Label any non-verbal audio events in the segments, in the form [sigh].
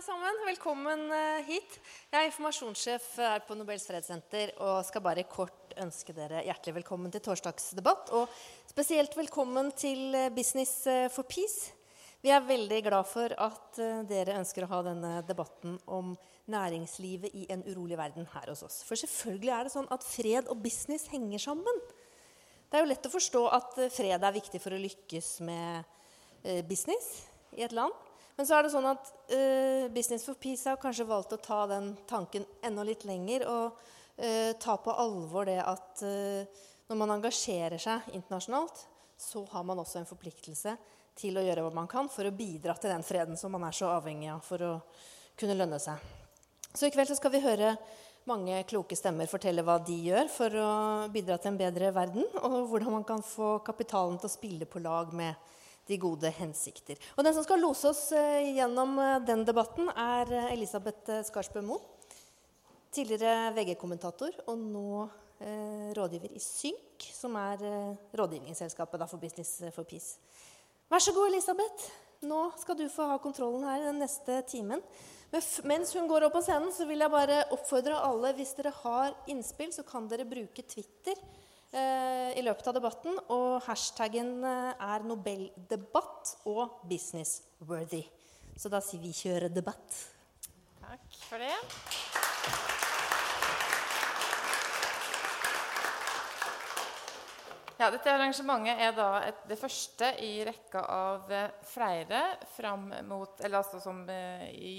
alle sammen. Velkommen eh, hit. Jeg er informasjonssjef her på Nobels fredssenter og skal bare kort ønske dere hjertelig velkommen til torsdagsdebatt. Og spesielt velkommen til eh, Business eh, for Peace. Vi er veldig glad for at dere ønsker å ha denne debatten om næringslivet i en urolig verden her hos oss. For selvfølgelig er det sånn at fred og business henger sammen. Det er jo lett å forstå at fred er viktig for å lykkes med business i et land. Men så er det sånn at uh, Business for Peace har kanskje valgt å ta den tanken enda litt lenger og uh, ta på alvor det at uh, når man engasjerer seg internasjonalt, så har man også en forpliktelse til å gjøre hva man kan for å bidra til den freden som man er så avhengig av for å kunne lønne seg. Så i kveld så skal vi høre mange kloke stemmer fortelle hva de gjør for å bidra til en bedre verden, og hvordan man kan få kapitalen til å spille på lag med de gode hensikter. Og Den som skal lose oss eh, gjennom eh, den debatten, er eh, Elisabeth Skarsbø Moe. Tidligere VG-kommentator og nå eh, rådgiver i Synk, som er eh, rådgivningsselskapet for Business for Peace. Vær så god, Elisabeth. Nå skal du få ha kontrollen her den neste timen. Men mens hun går opp på scenen, så vil jeg bare oppfordre alle hvis dere har innspill, så kan dere bruke Twitter i løpet av debatten. Og hashtaggen eh, er Nobeldebatt og businessworthy. Så da sier vi 'kjøre debatt'. Takk for det. Ja, dette arrangementet er da et, det første i rekka av eh, flere fram mot, altså som, i,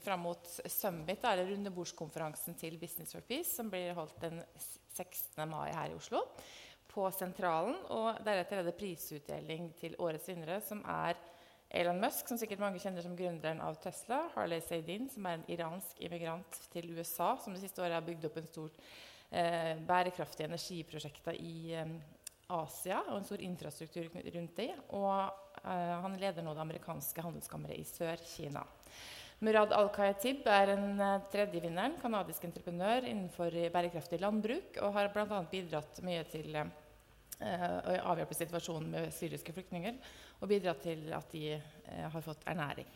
fram mot Summit, eller rundebordskonferansen til Business for Peace, som blir holdt den 16. mai her i Oslo på Sentralen. Og deretter er det prisutdeling til årets vinnere, som er Elon Musk, som sikkert mange kjenner som gründeren av Tesla. Harley Saidin, som er en iransk immigrant til USA, som det siste året har bygd opp en stor eh, bærekraftig energiprosjekter i eh, Asia og en stor infrastruktur rundt det. Og eh, han leder nå det amerikanske handelskammeret i Sør-Kina. Murad Al-Kayatib er en uh, tredjevinneren, kanadisk entreprenør innenfor bærekraftig landbruk, og har bl.a. bidratt mye til eh, å avhjelpe situasjonen med syriske flyktninger og bidratt til at de eh, har fått ernæring.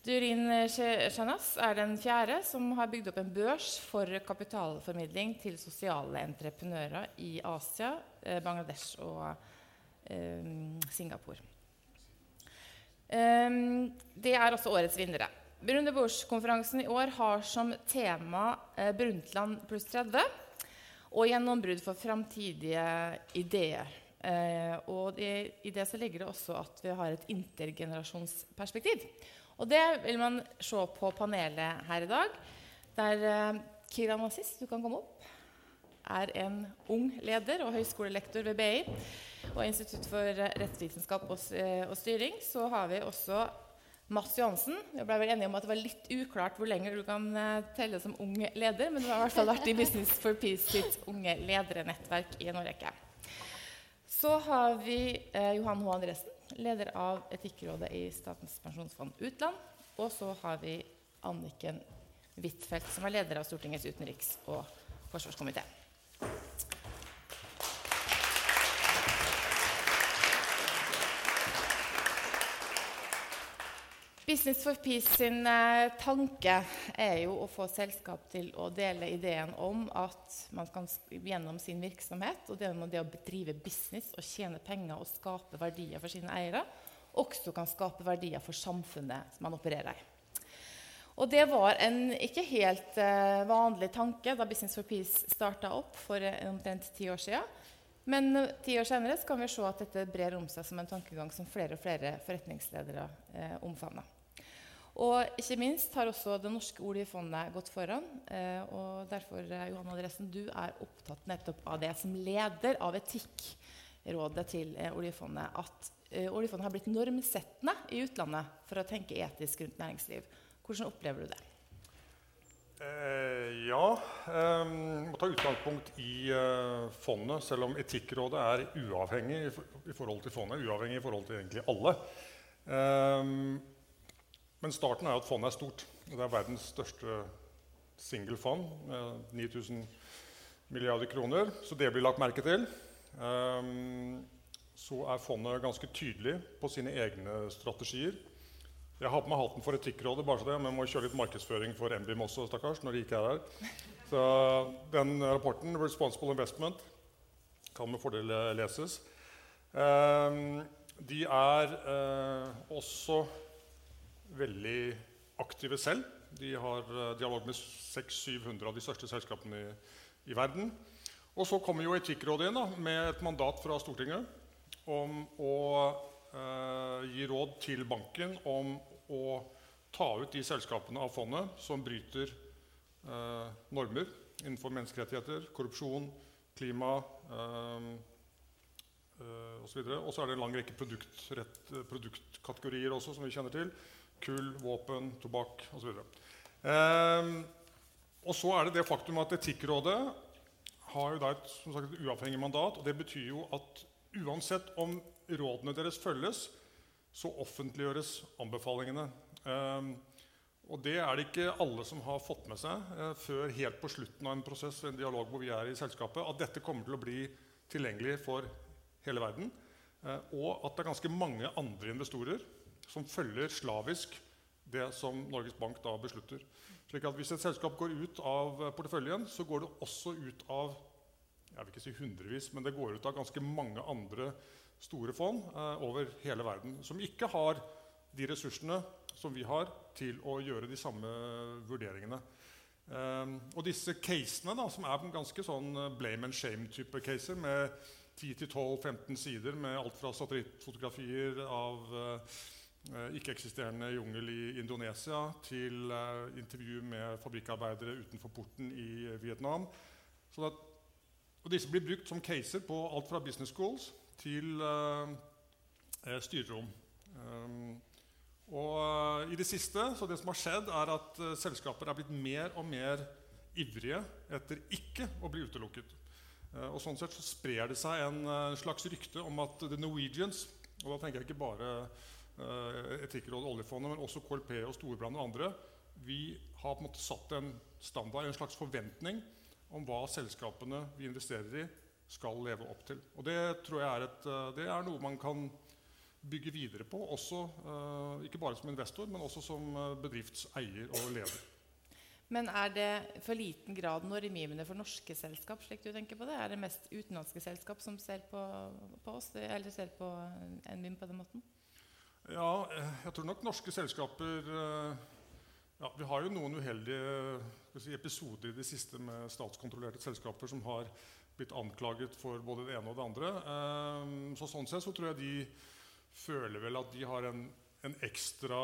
Durin Chanas er den fjerde som har bygd opp en børs for kapitalformidling til sosiale entreprenører i Asia, Bangladesh og Singapore. Um, det er også årets vinnere. Rundebordskonferansen i år har som tema eh, Brundtland pluss 30 og gjennombrudd for framtidige ideer. Eh, og det, I det så ligger det også at vi har et intergenerasjonsperspektiv. Og det vil man se på panelet her i dag, der eh, Kiran Aziz, du kan komme opp, er en ung leder og høyskolelektor ved BI og Institutt for rettsvitenskap og, eh, og styring. Så har vi også Mats Johansen. Vi ble vel enige om at det var litt uklart hvor lenge du kan uh, telle som ung leder, men du har i hvert fall vært i Business for Peace sitt unge ledernettverk i en årrekke. Så har vi eh, Johan H. Andresen, leder av Etikkrådet i Statens pensjonsfond utland. Og så har vi Anniken Huitfeldt, som er leder av Stortingets utenriks- og forsvarskomité. Business for Peace sin eh, tanke er jo å få selskap til å dele ideen om at man kan gjennom sin virksomhet og det det å drive business og tjene penger og skape verdier for sine eiere, også kan skape verdier for samfunnet man opererer i. Og det var en ikke helt eh, vanlig tanke da Business for Peace starta opp for eh, omtrent ti år siden. Men ti år senere kan vi se at dette brer om seg som en tankegang som flere og flere forretningsledere eh, omfavner. Og ikke minst har også det norske oljefondet gått foran. Eh, og derfor, eh, Johan Adressen, du er opptatt nettopp av det som leder av Etikkrådet til eh, oljefondet. At oljefondet har blitt normsettende i utlandet for å tenke etisk rundt næringsliv. Hvordan opplever du det? Eh, ja. Eh, må ta utgangspunkt i eh, fondet, selv om Etikkrådet er uavhengig i, for, i, forhold til fondet. Uavhengig i forhold til egentlig alle. Eh, men starten er at fondet er stort. Det er verdens største singelfond med 9000 milliarder kroner. Så det blir lagt merke til. Um, så er fondet ganske tydelig på sine egne strategier Jeg har på meg hatten for Etikkrådet, bare så det, men jeg må kjøre litt markedsføring for Embim også, stakkars, når de ikke er her. Så den rapporten, 'Responsible Investment', kan med fordel leses. Um, de er eh, også veldig aktive selv. De har eh, dialog med 600-700 av de største selskapene i, i verden. Og så kommer jo Etikkrådet inn da, med et mandat fra Stortinget om å eh, gi råd til banken om å ta ut de selskapene av fondet som bryter eh, normer innenfor menneskerettigheter, korrupsjon, klima eh, eh, osv. Og så er det en lang rekke produktkategorier også, som vi kjenner til. Kull, våpen, tobakk osv. Eh, og så er det det faktum at Etikkrådet har jo da et, sagt, et uavhengig mandat. og Det betyr jo at uansett om rådene deres følges, så offentliggjøres anbefalingene. Eh, og det er det ikke alle som har fått med seg eh, før helt på slutten av en prosess en dialog hvor vi er i selskapet, at dette kommer til å bli tilgjengelig for hele verden. Uh, og at det er ganske mange andre investorer som følger slavisk det som Norges Bank da beslutter. Slik at Hvis et selskap går ut av porteføljen, så går det også ut av jeg vil ikke si hundrevis, men det går ut av ganske mange andre store fond eh, over hele verden som ikke har de ressursene som vi har, til å gjøre de samme vurderingene. Um, og disse casene, da, som er ganske sånn eh, blame and shame-type caser, med 10-12-15 sider med alt fra satellittfotografier av uh, ikke-eksisterende jungel i Indonesia til uh, intervju med fabrikkarbeidere utenfor porten i Vietnam. Så at, og disse blir brukt som caser på alt fra business schools til uh, styrerom. Um, og uh, i det siste, så det som har skjedd, er at uh, selskaper er blitt mer og mer ivrige etter ikke å bli utelukket. og sånn sett så sprer det seg en slags rykte om at The Norwegians Og da tenker jeg ikke bare Etikkrådet oljefondet, men også KLP og Storebrand og andre. Vi har på en måte satt en standard, en slags forventning om hva selskapene vi investerer i, skal leve opp til. Og det tror jeg er, et, eh, det er noe man kan bygge videre på, også, uh, ikke bare som investor, men også som eh, bedriftseier og leder. Men er det for liten grad normgivende for norske selskap? slik du tenker på det? Er det mest utenlandske selskap som ser på, på oss, eller ser på NBIM på den måten? Ja, jeg tror nok norske selskaper ja, Vi har jo noen uheldige si, episoder i det siste med statskontrollerte selskaper som har blitt anklaget for både det ene og det andre. Ehm, så sånn sett så tror jeg de føler vel at de har en, en ekstra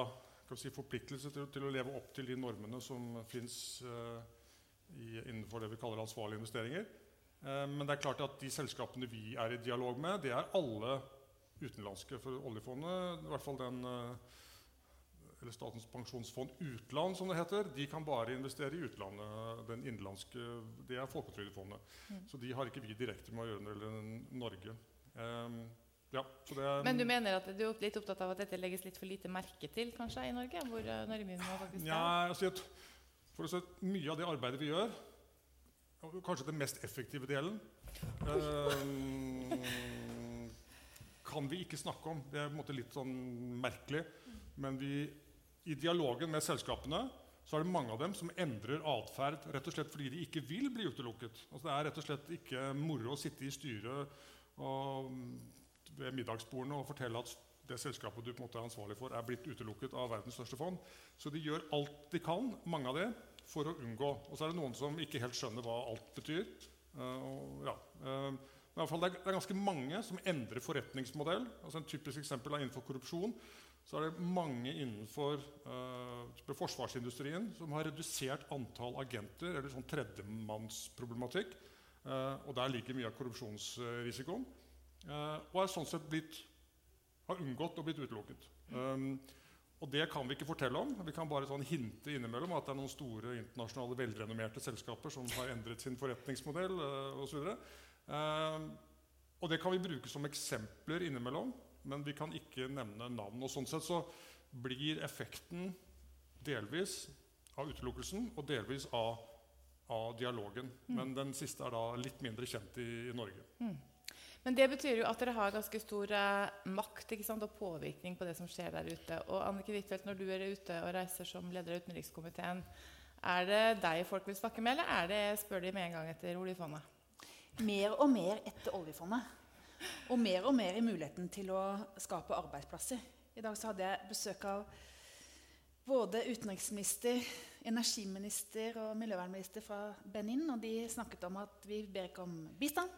si, forpliktelse til, til, å leve opp til de normene som fins innenfor det vi kaller ansvarlige investeringer. Men det er klart at de selskapene vi er i dialog med, det er alle utenlandske. For oljefondet, i hvert fall den uh, eller Statens pensjonsfond utland, som det heter, de kan bare investere i utlandet. Den innenlandske, Det er Folketrygdfondet. Mm. Så de har ikke vi direkte med å gjøre når det gjelder Norge. Um, ja, er, Men du mener at du er litt opptatt av at dette legges litt for lite merke til kanskje i Norge? hvor uh, Norge faktisk ja, altså, for å si Mye av det arbeidet vi gjør, kanskje den mest effektive delen um, kan vi ikke snakke om. Det er på en måte litt sånn merkelig. Men vi i dialogen med selskapene så er det mange av dem som endrer atferd rett og slett fordi de ikke vil bli utelukket. Altså det er rett og slett ikke moro å sitte i styret og ved middagsbordene og fortelle at det selskapet du på en måte er ansvarlig for, er blitt utelukket av verdens største fond. Så de gjør alt de kan, mange av det, for å unngå. Og så er det noen som ikke helt skjønner hva alt betyr. Uh, og, ja. uh, men i hvert fall det er, ganske mange som endrer forretningsmodell. Altså En typisk eksempel er innenfor korrupsjon så er det mange innenfor uh, forsvarsindustrien som har redusert antall agenter, eller sånn tredjemannsproblematikk. Uh, og der ligger mye av korrupsjonsrisikoen. Uh, og er sånn sett blitt, har unngått å blitt utelukket. Um, og det kan vi ikke fortelle om. Vi kan bare sånn hinte innimellom at det er noen store internasjonale velrenommerte selskaper som har endret sin forretningsmodell uh, osv. Uh, og det kan vi bruke som eksempler innimellom men vi kan ikke nevne navn. Og sånn sett så blir effekten delvis av utelukkelsen og delvis av, av dialogen. Mm. Men den siste er da litt mindre kjent i, i Norge. Mm. Men det betyr jo at dere har ganske stor eh, makt og påvirkning på det som skjer der ute. Og Annike Huitfeldt, når du er ute og reiser som leder av utenrikskomiteen, er det deg folk vil snakke med, eller er det, spør de med en gang etter oljefondet? Mer og mer etter oljefondet. Og mer og mer i muligheten til å skape arbeidsplasser. I dag hadde jeg besøk av både utenriksminister, energiminister og miljøvernminister fra Benin. Og de snakket om at vi ber ikke om bistand.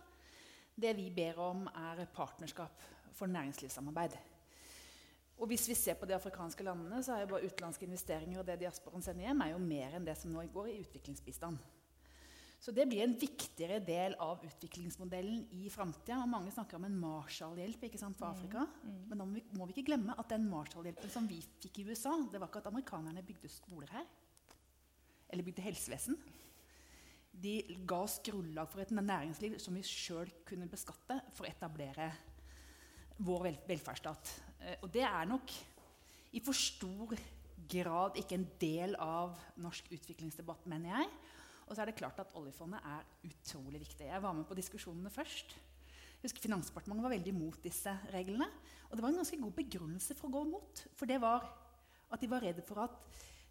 Det vi ber om, er partnerskap for næringslivssamarbeid. Og hvis vi ser på de afrikanske landene, så er jo bare utenlandske investeringer og det diasporen sender hjem, er jo mer enn det som nå går i utviklingsbistand. Så det blir en viktigere del av utviklingsmodellen i framtida. Mange snakker om en Marshall-hjelp for Afrika. Mm, mm. Men må vi, må vi, ikke glemme at den Marshall-hjelpen som vi fikk i USA, det var ikke at amerikanerne bygde skoler her. Eller bygde helsevesen de ga oss grunnlag for et næringsliv som vi sjøl kunne beskatte for å etablere vår vel velferdsstat. Eh, og det er nok i for stor grad ikke en del av norsk utviklingsdebatt, mener jeg. Og så er det klart at oljefondet er utrolig viktig. Jeg var med på diskusjonene først. Husker Finansdepartementet var veldig imot disse reglene. Og det var en ganske god begrunnelse for å gå imot. For det var at de var redde for at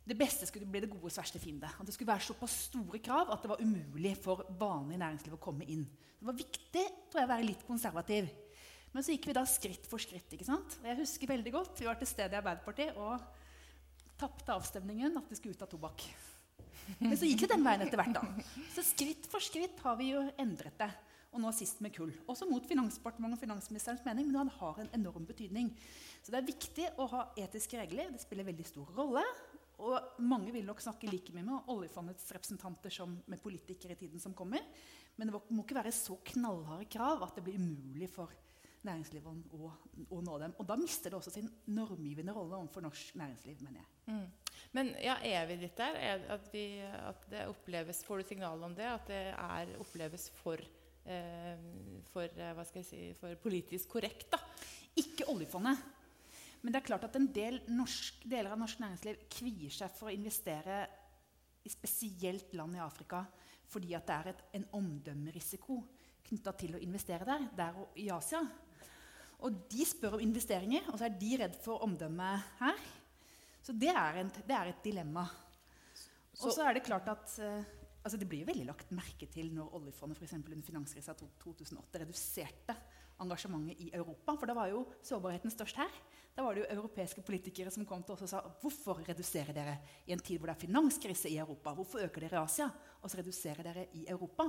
det beste skulle bli det godes verste fiende. At det skulle være såpass store krav at det var umulig for vanlig næringsliv å komme inn. Det var viktig tror jeg, å være litt konservativ. Men så gikk vi da skritt for skritt. ikke sant? Og jeg husker veldig godt, Vi var til stede i Arbeiderpartiet og tapte avstemningen at vi skulle ut av tobakk. Men så gikk det den veien etter hvert. da. Så skritt for skritt har vi jo endret det. Og nå sist med kull. Også mot Finansdepartementet og finansministerens mening, men det har en enorm betydning. Så det er viktig å ha etiske regler. Det spiller veldig stor rolle. Og mange vil nok snakke like mye med oljefondets representanter som med politikere i tiden som kommer. Men det må ikke være så knallharde krav at det blir umulig for næringslivet å, og, nå dem. Og da mister det også sin normgivende rolle overfor norsk næringsliv, mener jeg. Mm. Men ja, er vi litt der? At, vi, at, det oppleves, Får du signal om det? At det er, oppleves for, eh, for, eh, hva skal jeg si, for politisk korrekt? da? Ikke oljefondet. Men det er klart at en del norsk, deler av norsk næringsliv kvier seg for å investere i spesielt land i Afrika fordi det er et, en omdømmerisiko knytta til å investere der, der og i Asia. Og de spør om investeringer, og så er de redd for omdømmet her. Så det er, en, det er et dilemma. Og så er det klart at uh, altså Det blir jo veldig lagt merke til når oljefondet for under finanskrisa 2008 reduserte engasjementet i Europa. For da var jo sårbarheten størst her. Da var det jo europeiske politikere som kom til oss og sa hvorfor reduserer dere i en tid hvor det er finanskrise i Europa? Hvorfor øker dere i Asia, og så reduserer dere i Europa?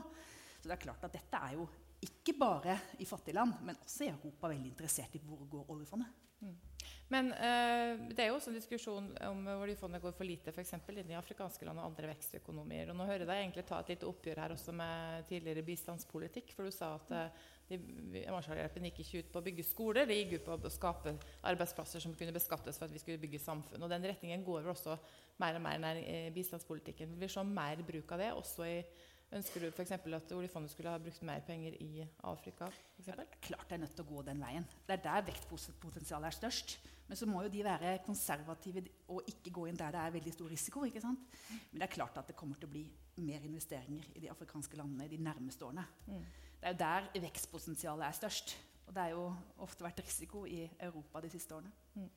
Så det er klart at dette er jo ikke bare i fattige land, men også i Europa veldig interessert i hvor går oljefondet. Mm. Men uh, det er jo også en diskusjon om oljefondet går for lite f.eks. inn i afrikanske land og andre vekstøkonomier. Og nå hører jeg deg egentlig ta et lite oppgjør her også med tidligere bistandspolitikk. For du sa at uh, Marshallhjelpen gikk ikke ut på å bygge skoler, det gikk ut på å skape arbeidsplasser som kunne beskattes for at vi skulle bygge samfunn. Og Den retningen går vel også mer og mer nær bistandspolitikken. Vi vil se mer bruk av det. også i Ønsker du f.eks. at oljefondet skulle ha brukt mer penger i Afrika? Ja, klart det er nødt til å gå den veien. Det er der vektpotensialet er størst. Men så må jo de være konservative og ikke gå inn der det er veldig stor risiko. ikke sant? Men det er klart at det kommer til å bli mer investeringer i de afrikanske landene i de nærmeste årene. Mm. Det er jo der vekstpotensialet er størst. Og det har jo ofte vært risiko i Europa de siste årene. Mm.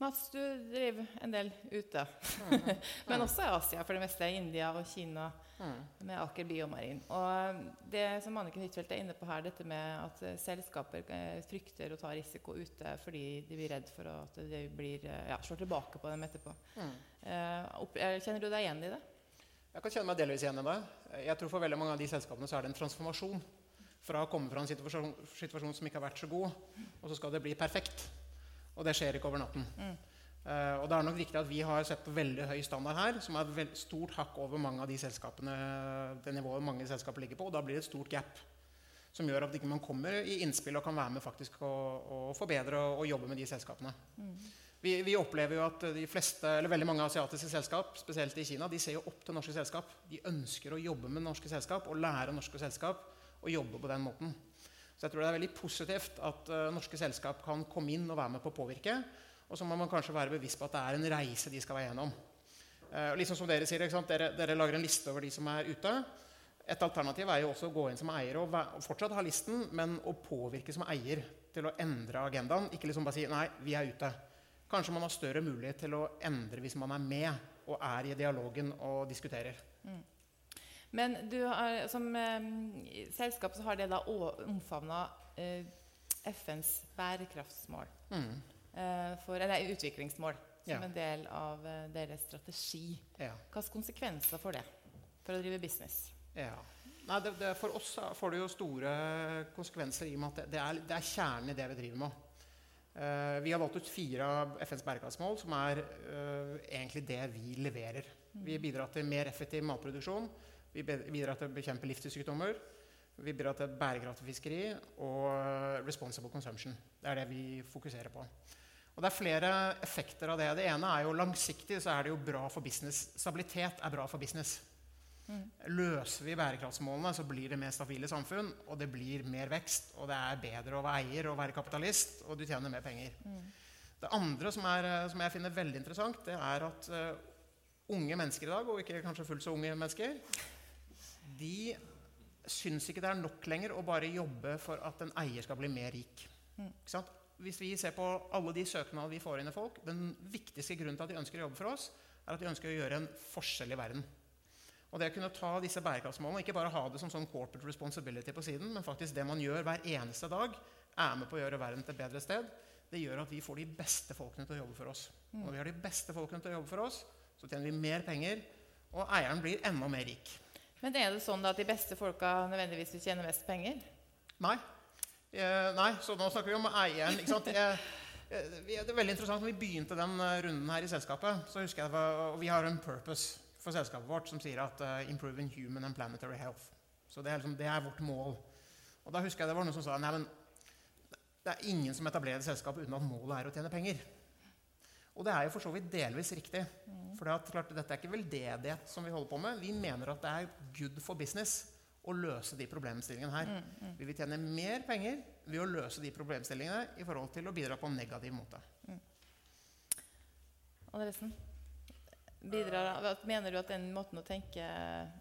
Mats, du driver en del ute. Mm. [laughs] Men også i Asia, for det meste. India og Kina mm. med Aker Biomarin. Og det som Anniken Huitfeldt er inne på her, dette med at selskaper eh, frykter å ta risiko ute fordi de blir redd for at de blir, eh, ja, slår tilbake på dem etterpå. Mm. Eh, kjenner du deg igjen i det? Jeg kan kjenne meg delvis igjen i det. Jeg tror For veldig mange av de selskapene så er det en transformasjon. Fra å komme fra en situasjon, situasjon, som ikke har vært så god, og så skal det bli perfekt. Og det skjer ikke over natten. Mm. Uh, og det er nok viktig at Vi har sett på veldig høy standard her, som er et stort hakk over mange av de selskapene, det nivået mange selskaper ligger på. Og da blir det et stort gap som gjør at man ikke kommer i innspill og kan være med faktisk å, å forbedre og, og, jobbe med de selskapene. Mm. Vi, vi, opplever jo at de fleste, eller veldig mange asiatiske selskap, spesielt i Kina, de ser jo opp til norske selskap. De ønsker å jobbe med norske selskap og lære norske selskap å jobbe på den måten. Så jeg tror det er veldig positivt at uh, norske selskap kan komme inn og være med på å påvirke. Og så må man kanskje være bevisst på at det er en reise de skal være gjennom. Uh, liksom som Dere sier, dere, dere, lager en liste over de som er ute. Et alternativ er jo også å gå inn som eier og, og fortsatt ha listen, men å påvirke som eier til å endre agendaen. Ikke liksom bare si 'nei, vi er ute'. Kanskje man har større mulighet til å endre hvis man er med og er i dialogen og diskuterer. Mm. Men du har, som eh, selskap så har det da omfavna eh, FNs bærekraftsmål. Mm. Eh, for, eller utviklingsmål som ja. en del av eh, deres strategi. Ja. Hvilke konsekvenser får det for å drive business? Ja. Nei, det, det, for oss får det jo store konsekvenser i og med at det, er, det er kjernen i det vi driver med. Uh, vi har valgt ut fire av FNs bærekraftsmål, som er uh, egentlig det vi leverer. Mm. Vi bidrar til mer effektiv matproduksjon. Vi bidrar til å bekjempe livsstilssykdommer. Vi bidrar til bærekraftig fiskeri og responsible consumption. Det er det vi fokuserer på. Og Det er flere effekter av det. Det ene er jo langsiktig så er det jo bra for business. Stabilitet er bra for business. Mm. Løser vi bærekraftsmålene, så blir det mer stabile samfunn, og det blir mer vekst, og det er bedre å være eier og være kapitalist, og du tjener mer penger. Mm. Det andre som, er, som, jeg finner veldig interessant, det er at uh, unge mennesker i dag, og ikke kanskje fullt så unge mennesker, de syns ikke det er nok lenger å bare jobbe for at en eier skal bli mer rik. Mm. Hvis vi ser på alle de søknadene vi får inn av folk, den viktigste grunnen til at de ønsker å jobbe for oss, er at de ønsker å gjøre en forskjell i verden. Og det å kunne ta disse bærekraftsmålene, ikke bare ha det som sånn corporate responsibility på siden, men faktisk det man gjør hver eneste dag, er med på å gjøre verden til et bedre sted, det gjør at vi får de beste folkene til å jobbe for oss. Og Når vi har de beste folkene til å jobbe for oss, så tjener vi mer penger, og eieren blir enda mer rik. Men er det sånn at de beste folka nødvendigvis vil tjene mest penger? Nei. Eh, nei, så nå snakker vi om eieren. ikke sant? Jeg, eh, det er veldig interessant. Når vi begynte den eh, runden her i selskapet, så husker jeg det vi har en purpose for selskapet vårt som sier at uh, 'improving human and planetary health'. Så det er, liksom, det er, vårt mål. Og da husker jeg det var noen som sa nei, men det er ingen som etablerer et selskap uten at målet er å tjene penger. Og det er jo for så vidt delvis riktig. For det er klart, dette er ikke veldedighet som vi holder på med. Vi mener at det er good for business å løse de problemstillingene her. Mm, mm. Vi vil tjene mer penger ved å løse de problemstillingene i forhold til å bidra på en negativ måte. Mm. Andresen? Bidrar, mener du at den måten å tenke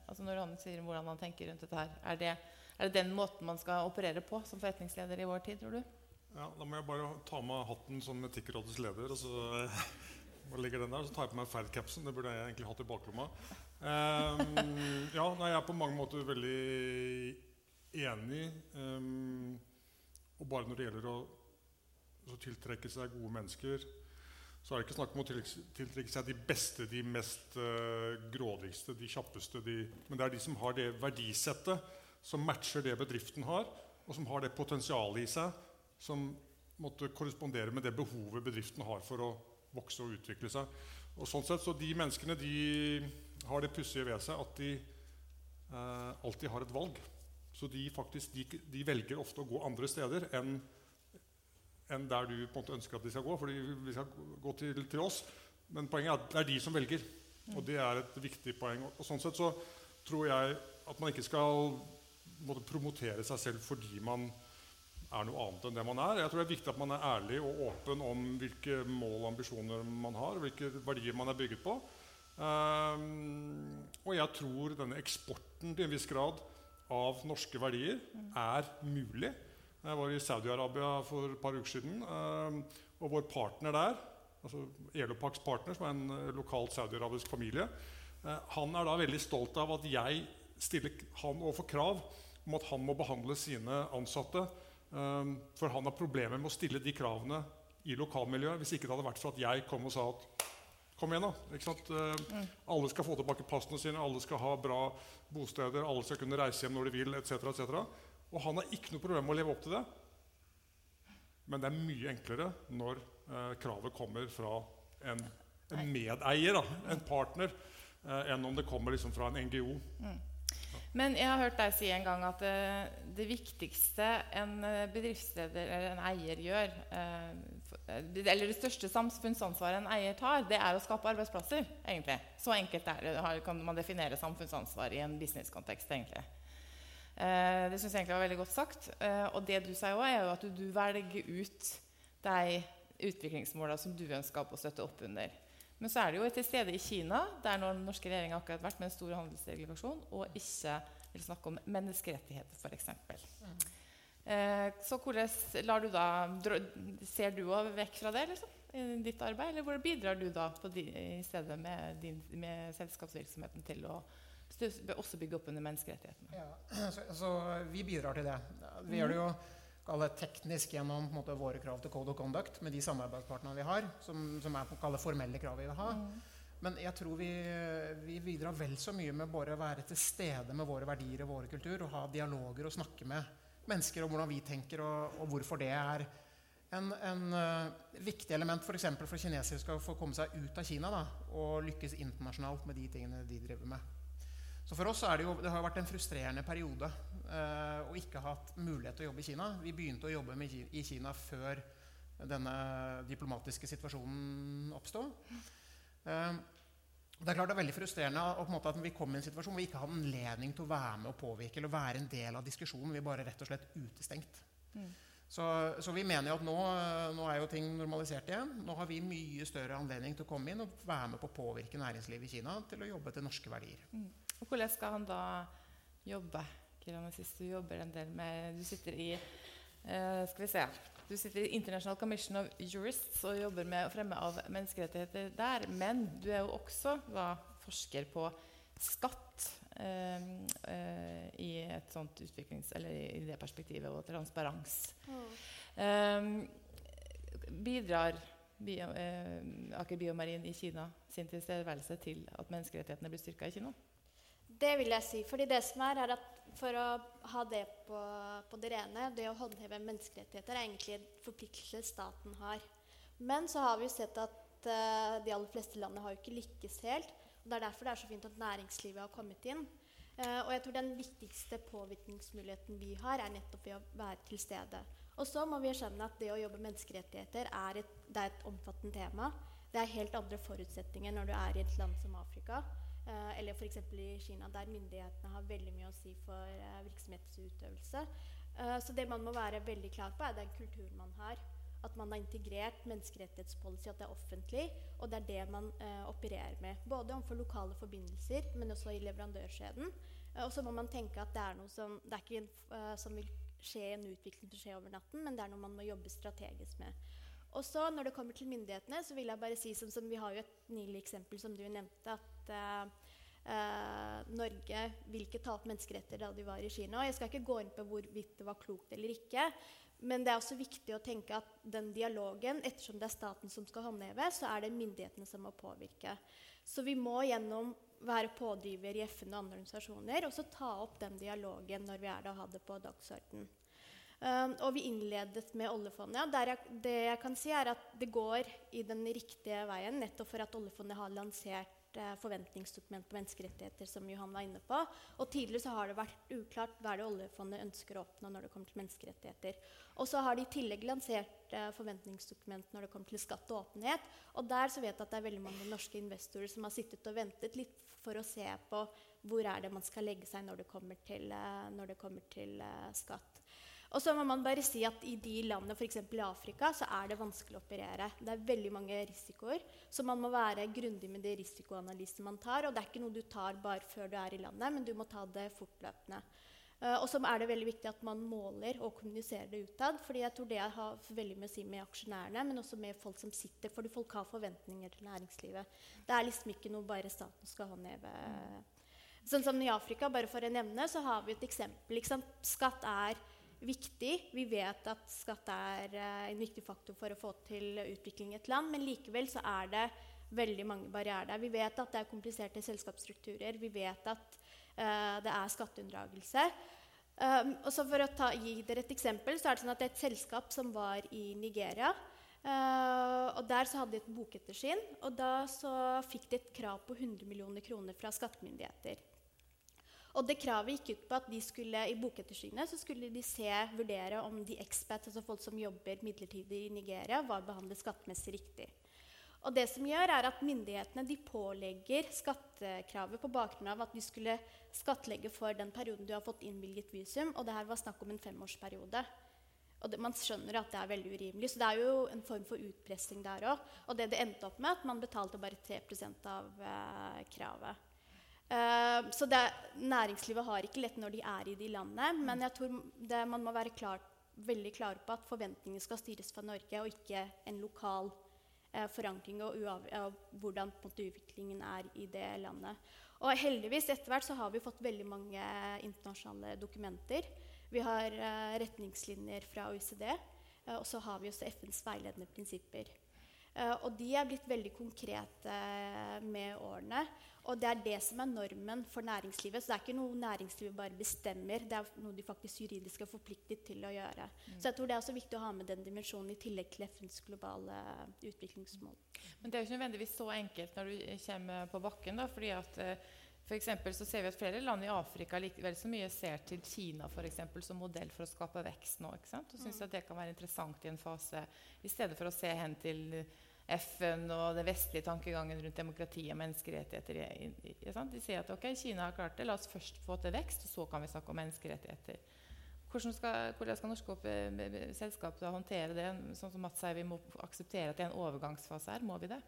altså Når han sier hvordan han tenker rundt dette her, er det, er det den måten man skal operere på som forretningsleder i vår tid, tror du? Ja, Da må jeg bare ta med hatten som Etikkrådets leder. og så ligger den der, så tar jeg på meg Ferd-capsen. Det burde jeg egentlig hatt i baklomma. Um, ja, nei, jeg er på mange måter veldig enig. Um, og bare når det gjelder å tiltrekke seg gode mennesker så er det ikke snakk om å tiltrekke seg de beste, de mest uh, grådigste, de kjappeste. De, men det er de som har det verdisettet som matcher det bedriften har, og som har det potensialet i seg som måtte korrespondere med det behovet bedriften har for å vokse og utvikle seg. Og sånn sett, så De menneskene de har det pussige ved seg at de eh, alltid har et valg. Så de, faktisk, de, de velger ofte å gå andre steder enn enn der du på en måte ønsker at de skal gå. fordi vi skal gå til, til oss. Men poenget er at det er de som velger. Og det er et viktig poeng. Og sånn sett så tror jeg at man ikke skal måtte, promotere seg selv fordi man er noe annet enn det man er. Jeg tror det er viktig at man er ærlig og åpen om hvilke mål og ambisjoner man har, og hvilke verdier man er bygget på. Um, og jeg tror denne eksporten til en viss grad av norske verdier er mulig. Jeg var i Saudi-Arabia for et par uker siden. um, og vår partner der, altså Elopax Partner, som er en lokal saudi-arabisk familie, uh, han er da veldig stolt av at jeg stiller han overfor krav om at han må behandle sine ansatte. For han har problemer med å stille de kravene i lokalmiljøet hvis ikke det hadde vært for at jeg kom og sa at Kom igjen, da. Mm. Alle skal få tilbake passene sine, alle skal ha bra bosteder, alle skal kunne reise hjem når de vil, etc. etc. Og han har ikke noe problem med å leve opp til det. Men det er mye enklere når eh, kravet kommer fra en, en medeier, da, en partner, eh, enn om det kommer liksom fra en NGO. Mm. Men jeg har hørt deg si en gang at det, det viktigste en eh, bedriftsleder eller en eier gjør uh, Eller det største samfunnsansvaret en eier tar, det er å skape arbeidsplasser. egentlig. Så enkelt er det, kan man definere samfunnsansvar i en businesskontekst. egentlig. Eh, det syns jeg egentlig var veldig godt sagt. Eh, og det du sier òg, er jo at du, du, velger ut de utviklingsmålene som du ønsker å støtte opp under. Men så er det jo til stede i Kina, der den norske regjeringa akkurat vært med en stor handelsdelegasjon, og ikke vil snakke om menneskerettigheter, f.eks. Eh, så hvordan da, ser du vekk fra det liksom, i ditt arbeid, eller hvordan bidrar du da di, i stedet med, din, med, selskapsvirksomheten til å også bygge opp under menneskerettighetene? Ja, [clears throat] så, så, vi bidrar til det. Vi mm. gjør det jo teknisk gjennom måte, våre krav til code of conduct med de samarbeidspartnerne vi har, som, som er på formelle krav vi vil ha. Mm. Men jeg tror vi, vi, bidrar vel så mye med bare å være til stede med våre verdier og våre kultur og ha dialoger og snakke med mennesker om hvordan vi tenker, og, og hvorfor det er en, en uh, viktig element for, for kinesere skal få komme seg ut av Kina da, og lykkes internasjonalt med de tingene de driver med. Så for oss er det jo, det har vært en frustrerende periode uh, å ikke hatt mulighet til å jobbe i Kina. Vi begynte å jobbe i Kina før denne diplomatiske situasjonen oppsto. Uh, det er klart det er veldig frustrerende at vi kom i en situasjon hvor vi ikke har anledning til å være med og påvirke eller være en del av diskusjonen. Vi er bare rett og slett utestengt. Mm. Så, så, vi mener jo at nå, nå, er jo ting normalisert igjen. Nå har vi mye større anledning til å komme inn og være med på å påvirke næringslivet i Kina til å jobbe til norske verdier. Mm. Og hvordan skal han da jobbe? Sist du jobber en del med Du sitter i uh, Skal vi se du sitter i International Commission of Jurists og jobber med å fremme av menneskerettigheter der. Men du er jo også da, forsker på skatt eh, uh, i et sånt utviklings... Eller i det perspektivet, og transparens. Mm. Bidrar bio, eh, Aker Biomarin i Kina sin tilstedeværelse til at menneskerettighetene blir styrka i Kina? Det vil jeg si. fordi det som er, er at for å ha det på, på, det rene, det å håndheve menneskerettigheter er egentlig en forpliktelse staten har. Men så har vi jo sett at uh, de aller fleste landene har jo ikke lykkes helt. og Det er derfor det er så fint at næringslivet har kommet inn. Uh, og jeg tror den viktigste påvirkningsmuligheten vi har, er nettopp ved å være til stede. Og så må vi erkjenne at det å jobbe med menneskerettigheter er et, er et omfattende tema. Det er helt andre forutsetninger når du er i et land som Afrika. Eh, eller f.eks. i Kina, der myndighetene har veldig mye å si for eh, virksomhetsutøvelse. Eh, så det man må være veldig klar på, er den kulturen man har. At man har integrert menneskerettighetspolicy, at det er offentlig. Og det er det man opererer med. Både overfor lokale forbindelser, men også i leverandørskjeden. og så må man tenke at det er noe som Det er ikke en, som vil skje en utvikling til å skje over natten, men det er noe man må jobbe strategisk med. Og så Når det kommer til myndighetene, så vil jeg bare si som, som vi har jo et nylig eksempel som du nevnte, at uh, Norge vil ikke ta opp menneskeretter da de var i Kina. Og Jeg skal ikke gå inn på hvorvidt det var klokt eller ikke. Men det er også viktig å tenke at den dialogen, ettersom det er staten som skal håndheve, så er det myndighetene som må påvirke. Så vi må gjennom være pådriver i FN og andre organisasjoner og så ta opp den dialogen når vi er der og har det på dagsordenen. Um, og vi innledet med oljefondet. Ja, jeg, det jeg kan si er at det går i den riktige veien, nettopp for at oljefondet har lansert eh, forventningsdokument på menneskerettigheter, som Johan var inne på. Og tidligere så har det vært uklart hva det oljefondet ønsker å oppnå når det kommer til menneskerettigheter. Og så har de i tillegg lansert eh, forventningsdokument når det kommer til skatt og åpenhet. Og der så vet jeg at det er veldig mange norske investorer som har sittet og ventet litt for å se på hvor er det man skal legge seg når det kommer til, eh, når det kommer til skatt. Og så må man bare si at I de landene, f.eks. i Afrika, så er det vanskelig å operere. Det er veldig mange risikoer, så man må være grundig med de risikoanalysene man tar. Og det er ikke noe du tar bare før du er i landet, men du må ta det fortløpende. Uh, og så er det veldig viktig at man måler og kommuniserer det utad. fordi jeg tror det har veldig mye å si med aksjonærene, men også med folk som sitter. Fordi folk har forventninger til næringslivet. Det er liksom ikke noe bare staten skal håndheve. Sånn som i Afrika, bare for å nevne, så har vi et eksempel. Skatt er viktig. Vi vet at skatt er uh, en viktig faktor for å få til utvikling i et land, men likevel så er det veldig mange barrierer der. Vi vet at det er kompliserte selskapsstrukturer. Vi vet at uh, det er skatteunndragelse. Um, og så For å ta, gi dere et eksempel, så er det sånn at det er et selskap som var i Nigeria. Uh, og Der så hadde de et bokettersyn, og da så fikk de et krav på 100 millioner kroner fra skattemyndigheter. Og det kravet gikk ut på at de skulle, i bokettersynet så skulle de se, vurdere om de expats, altså folk som jobber midlertidig i Nigeria, var behandlet skattemessig riktig. Og det som gjør er at Myndighetene de pålegger skattekravet på bakgrunn av at de skulle skattlegge for den perioden du har fått innvilget visum. Og det her var snakk om en femårsperiode. Og det, Man skjønner at det er veldig urimelig. Så det er jo en form for utpressing der òg. Og det det endte opp med, at man betalte bare 3 av eh, kravet. Eh, så det, næringslivet har ikke lett når de er i de landene. Men jeg tror det, man må være klar, veldig klar på at forventningene skal styres fra Norge, og ikke en lokal eh, forankring og av hvordan måte, utviklingen er i det landet. Og heldigvis etter hvert så har vi fått veldig mange internasjonale dokumenter. Vi har eh, retningslinjer fra OECD, og så har vi også FNs veiledende prinsipper. Og de er blitt veldig konkrete med årene. Og det er det som er normen for næringslivet. Så det er ikke noe næringslivet bare bestemmer, det er noe de faktisk juridisk er forpliktet til å gjøre. Mm. Så jeg tror det er også viktig å ha med den dimensjonen i tillegg til FNs globale utviklingsmål. Men det er jo ikke nødvendigvis så enkelt når du kommer på bakken, da, fordi at for så ser vi at flere land i Afrika likevel så mye ser til Kina for eksempel, som modell for å skape vekst nå. ikke sant? Og syns mm. at det kan være interessant i en fase, i stedet for å se hen til FN og den vestlige tankegangen rundt demokrati og menneskerettigheter. De sier at ok, Kina har klart det, la oss først få til vekst, og så kan vi snakke om menneskerettigheter. Hvordan skal, hvordan skal norske selskap håndtere det? Sånn som Mats sier, Vi må akseptere at det er en overgangsfase her. Må vi det?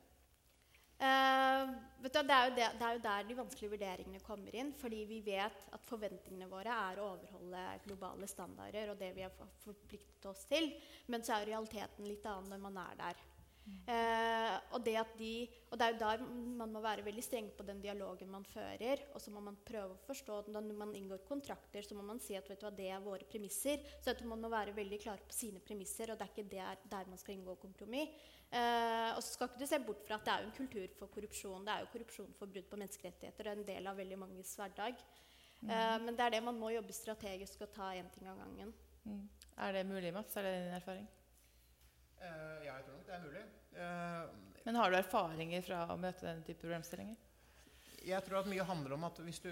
Uh, du, det, er det, det, er jo der de vanskelige vurderingene kommer inn. Fordi vi vet at forventningene våre er å overholde globale standarder og det vi har forpliktet oss til. Men så er realiteten litt annen når man er der. Uh, og, det de, og, det er jo der man må være veldig streng på den dialogen man fører. Og så må man prøve å forstå Når man inngår kontrakter, så må man si at hva, det er våre premisser. Så man må være veldig klar på sine premisser, og det er ikke der, der man skal inngå kompromiss. Eh, og så skal ikke du se bort fra at det er jo en kultur for korrupsjon. Det er jo korrupsjon for brudd på menneskerettigheter. Det er en del av veldig manges hverdag. Mm. Men det er det man må jobbe strategisk og ta én ting av gangen. Mm. Er det mulig, Mats? Er det din erfaring? Uh, ja, jeg tror nok det er mulig. Men har du erfaringer fra å møte denne type problemstillinger? Jeg tror at mye handler om at hvis du,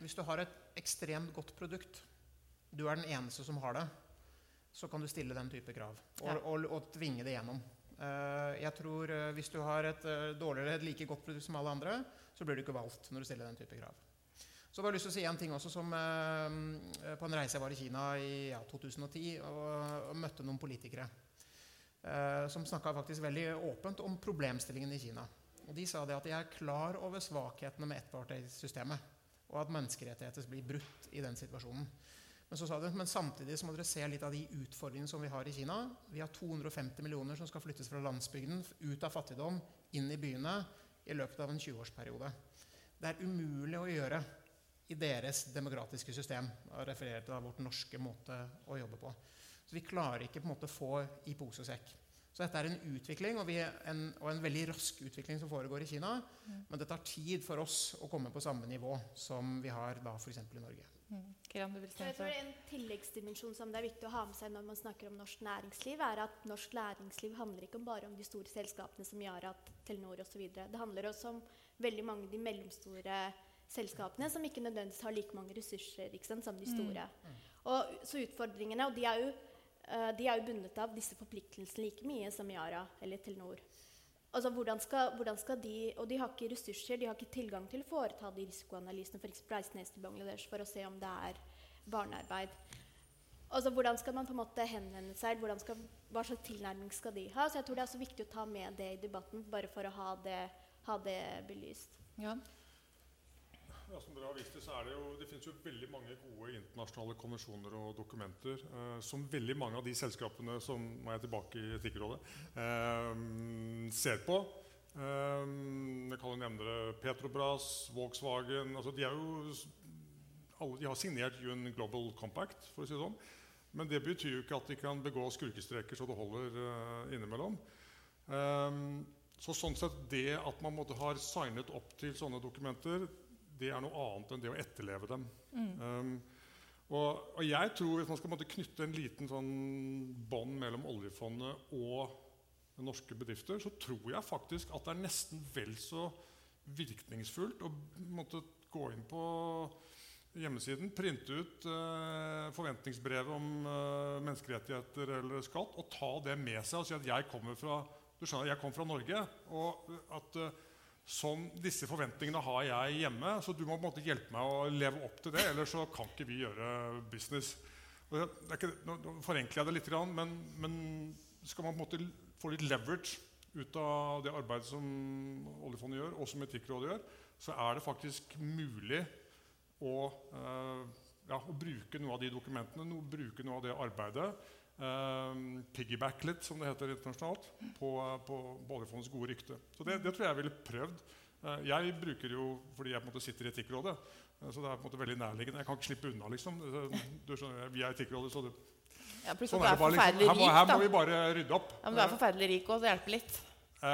hvis du har et ekstremt godt produkt, du er den eneste som har det, så kan du stille den type krav og, ja. og, og, og tvinge det gjennom. Uh, jeg tror uh, Hvis du har et uh, dårligere, et like godt produkt som alle andre, så blir du ikke valgt når du stiller den type krav. Så har jeg lyst til å si en ting også som På en reise jeg var i Kina i ja, 2010 og, og, møtte noen politikere som snakka veldig åpent om problemstillingen i Kina. Og De sa det at de er klar over svakhetene med ettpartisystemet, og at menneskerettigheter blir brutt i den situasjonen. Men så sa de, men samtidig så må dere se litt av de utfordringene som vi har i Kina. Vi har 250 millioner som skal flyttes fra landsbygden, ut av fattigdom, inn i byene i løpet av en 20-årsperiode. Det er umulig å gjøre i deres demokratiske system. Og refererte da vårt norske måte å jobbe på. Så vi klarer ikke på en måte få i pose og sekk. Så dette er en utvikling, og, en, og en, veldig rask utvikling som foregår i Kina. Mm. Men det tar tid for oss å komme på samme nivå som vi har da f.eks. i Norge. Mm. Jeg tror En tilleggsdimensjon som det er viktig å ha med seg når man snakker om norsk næringsliv, er at norsk næringsliv handler ikke bare om de store selskapene som Yara, Telenor osv. Det handler også om veldig mange av de mellomstore selskapene som ikke nødvendigvis har like mange ressurser sant, som de mm. store. Mm. Og, så utfordringene, og de er, jo, uh, de er jo bundet av disse forpliktelsene like mye som Yara eller Telenor. Altså, hvordan skal, hvordan skal, de, Og de har ikke ressurser, de har ikke tilgang til å foreta de risikoanalysene f.eks. reise ned til Bangladesh for å se om det er barnearbeid. Altså, hvordan skal man på en måte henvende seg? Skal, hva slags tilnærming skal de ha? Så jeg tror det er viktig å ta med det i debatten, bare for å ha det, ha det belyst. Ja. Ja, som dere har vist Det så er det jo, det finnes jo veldig mange gode internasjonale konvensjoner og dokumenter eh, som veldig mange av de selskapene som må jeg tilbake i Etikkrådet, eh, ser på. Eh, jeg kan jo nevne det Petrobras, Volkswagen altså de, jo, alle, de har signert UN Global Compact, for å si det sånn. Men det betyr jo ikke at de kan begå skurkestreker så det holder eh, innimellom. Eh, så sånn sett Det at man måtte ha signet opp til sånne dokumenter, det er noe annet enn det å etterleve dem. Mm. Um, og, og, jeg tror Hvis man skal måtte, knytte en liten sånn bånd mellom oljefondet og norske bedrifter, så tror jeg faktisk at det er nesten vel så virkningsfullt å måtte gå inn på hjemmesiden, printe ut eh, forventningsbrevet om eh, menneskerettigheter eller skatt og ta det med seg og si at jeg kommer fra, du skjønner, jeg kommer fra Norge. og at eh, Sånn, disse forventningene har jeg hjemme, så du må på en måte hjelpe meg å leve opp til det. Ellers så kan ikke vi gjøre business. Ikke, nå forenkler jeg det litt, men, men skal man på en måte få litt leverage ut av det arbeidet som oljefondet gjør, og som Etikkrådet gjør, så er det faktisk mulig å, uh, ja, å bruke noe av de dokumentene, bruke noe av det arbeidet. Uh, piggyback litt, som det heter internasjonalt, på, på, på oljefondets gode rykte. Så det, det, tror jeg jeg ville prøvd. Uh, jeg bruker jo, fordi jeg på en måte sitter i Etikkrådet, så det er på en måte veldig nærliggende. Jeg kan ikke slippe unna, liksom. Du skjønner, vi er Etikkrådet, så det, ja, sånn er det bare. Liksom. Her, må, her må vi bare rydde opp. Ja, men du er forferdelig rik òg, det hjelper litt. Uh,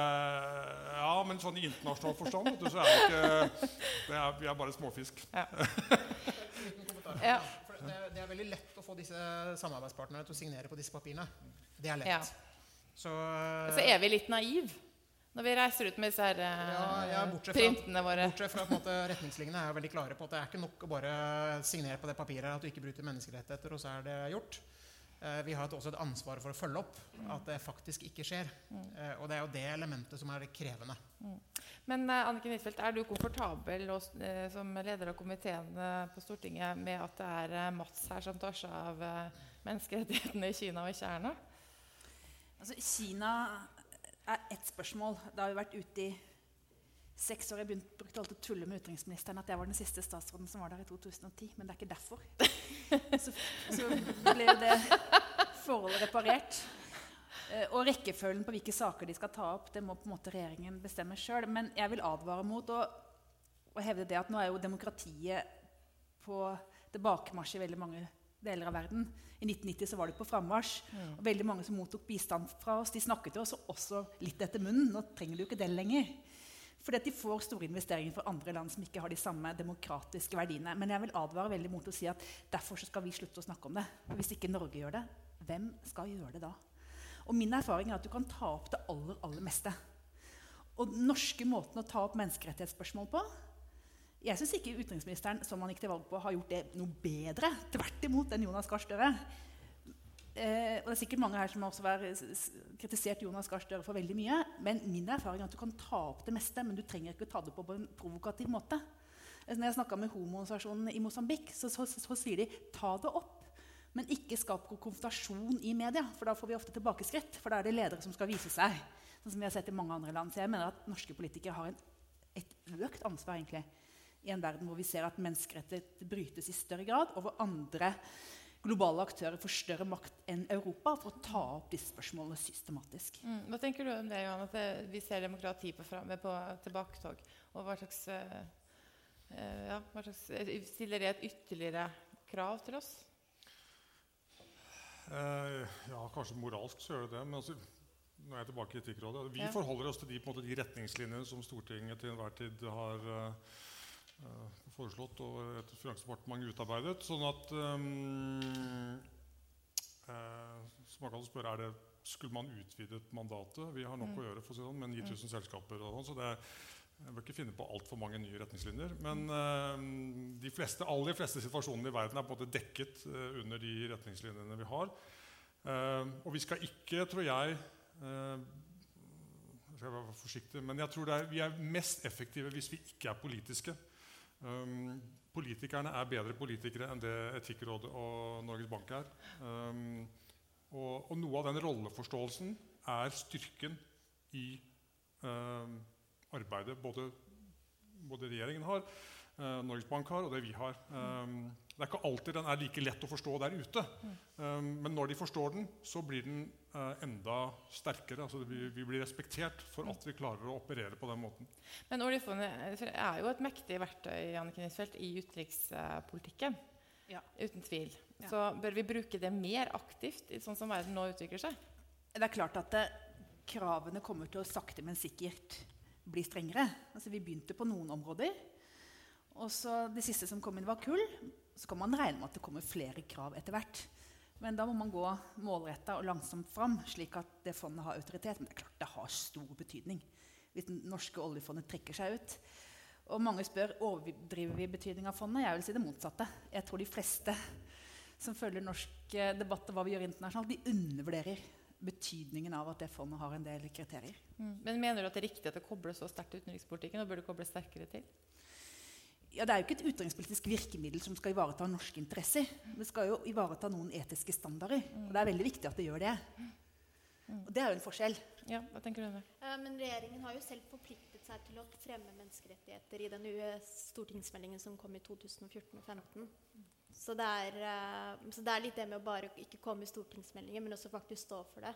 ja, men sånn i internasjonal forstand du, så er det ikke det er, Vi er bare småfisk. Ja. ja. [laughs] Det, det, er veldig lett å få disse samarbeidspartnerne til å signere på disse papirene. Det er lett. Ja. Så, så er vi litt naive når vi reiser ut med disse her, ja, ja, printene våre. Bortsett fra at retningslinjene er veldig klare på at det er ikke nok å bare signere på det papiret at du ikke bryter menneskerettigheter, og så er det gjort. Eh, vi har også et ansvar for å følge opp at det faktisk ikke skjer. Mm. Eh, og det er jo det elementet som er det krevende. Mm. Men uh, Anniken Huitfeldt, er du komfortabel som leder av komiteen på Stortinget med at det er Mats her som tar seg av menneskerettighetene i Kina og ikke Erna? Altså, Kina er ett spørsmål. Da har vi vært ute i seks år. Jeg begynt, brukte alltid å tulle med utenriksministeren at jeg var den siste statsråden som var der i 2010. Men det er ikke derfor. [laughs] så, så ble det forholdet reparert. Eh, og rekkefølgen på hvilke saker de skal ta opp, det må på en måte regjeringen bestemme sjøl. Men jeg vil advare mot å, å, hevde det at nå er jo demokratiet på tilbakemarsj i veldig mange deler av verden. I 1990 så var det på frammarsj. Mm. Og veldig mange som mottok bistand fra oss, de snakket jo også, også litt etter munnen. Nå trenger du jo ikke det lenger. Fordi at de får store investeringer fra andre land som ikke har de samme demokratiske verdiene. Men jeg vil advare veldig mot å si at derfor skal vi slutte å snakke om det. Hvis ikke Norge gjør det, hvem skal gjøre det da? Og min erfaring er at du kan ta opp det aller, aller meste. Og den norske måten å ta opp menneskerettighetsspørsmål på jeg syns ikke utenriksministeren som han gikk til valg på, har gjort det noe bedre tvert imot enn Jonas Gahr Støre. Eh, og det er sikkert mange her som har kritisert Jonas Gahr Støre for veldig mye. Men min erfaring er at du kan ta opp det meste, men du trenger ikke ta det på en provokativ måte. Eh, når jeg snakka med homoorganisasjonen i Mosambik, så, så, så, så, sier de ta det opp. Men ikke skap konfrontasjon i media, for da får vi ofte tilbakeskritt. For da er det ledere som skal vise seg. Sånn som vi har sett i mange andre land. Så jeg mener at norske politikere har en, et økt ansvar egentlig i en verden hvor vi ser at menneskerettigheter brytes i større grad, og hvor andre globale aktører får større makt enn Europa for å ta opp disse spørsmålene systematisk. Mm. Hva tenker du om det, Johan, at det, vi ser demokrati på, fremme, på tilbaketog? Og hva slags, uh, ja, hva slags, Stiller det et ytterligere krav til oss? Uh, ja, kanskje moralsk så gjør det det. Men altså, nå er jeg tilbake i Etikkrådet. Vi ja. forholder oss til de, måte, de, retningslinjene som Stortinget til enhver tid har uh, Eh, foreslått og et finansdepartement utarbeidet. Sånn at um, eh, Så man kan spørre er det, skulle man utvidet mandatet. Vi har nok mm. å gjøre for å si sånn, med 9000 mm. selskaper. og sånn, så det jeg bør ikke finne på altfor mange nye retningslinjer. Men uh, de fleste, aller de fleste situasjonene i verden er på en måte dekket uh, under de retningslinjene vi har. Uh, og vi skal ikke, tror jeg jeg skal være forsiktig, Men jeg tror er, vi er mest effektive hvis vi ikke er politiske. Um, politikerne er bedre politikere enn det Etikkrådet og Norges Bank er. Um, og, og, noe av den rolleforståelsen er styrken i um, arbeidet både, både, regjeringen har, Norges Bank har, og det vi har. Um, det er ikke alltid den er like lett å forstå der ute. Um, men når de forstår den, så blir den uh, enda sterkere. Altså vi, vi, blir respektert for at vi klarer å operere på den måten. Men oljefondet er jo et mektig verktøy Janne i utenrikspolitikken. Ja. Uten tvil. Ja. Så bør vi bruke det mer aktivt, sånn som verden nå utvikler seg? Det er klart at det, kravene kommer til å sakte, men sikkert bli strengere. Altså, vi begynte på noen områder. Og så Det siste som kom inn, var kull så kan man regne med at det kommer flere krav etter hvert. Men da må man gå målretta og langsomt fram, slik at det fondet har autoritet. Men det er klart det har stor betydning hvis det norske oljefondet trekker seg ut. Og mange spør overdriver vi betydningen av fondet. Jeg vil si det motsatte. Jeg tror de fleste som følger norsk eh, debatt og hva vi gjør internasjonalt, de undervurderer betydningen av at det fondet har en del kriterier. Mm. Men Mener du at det er riktig at det kobles så sterkt til utenrikspolitikken? og bør det kobles sterkere til? Ja, Det er jo ikke et utenrikspolitisk virkemiddel som skal ivareta norske interesser. Det skal jo ivareta noen etiske standarder. Og det er veldig viktig at det gjør det. Og det er jo en forskjell. Ja, hva tenker du om det? Eh, Men regjeringen har jo selv forpliktet seg til å fremme menneskerettigheter i den UE stortingsmeldingen som kom i 2014-2015. Så, det er, eh, så det er litt det med å bare ikke komme i stortingsmeldinger, men også faktisk stå for det.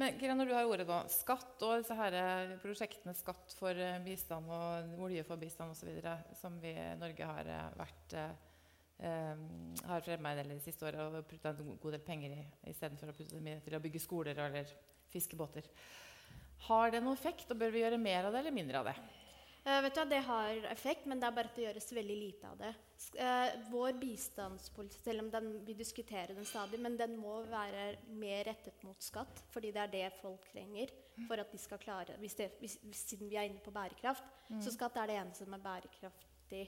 Men Kira, når du har ordet nå, skatt og disse her eh, prosjektene Skatt for eh, bistand og Olje for bistand osv., som vi i Norge har eh, vært eh, har fremma en del de siste åra og putta en god del penger i istedenfor å putte dem til å bygge skoler eller fiskebåter. Har det noen effekt, og bør vi gjøre mer av det eller mindre av det? Eh, vet du, Det har effekt, men det er bare at det gjøres veldig lite av det. Eh, vår bistandspolitikk, selv om den, vi diskuterer den stadig, men den må være mer rettet mot skatt, fordi det er det folk trenger for at de skal klare hvis det, hvis, Siden vi er inne på bærekraft, så skatt er det eneste som er bærekraftig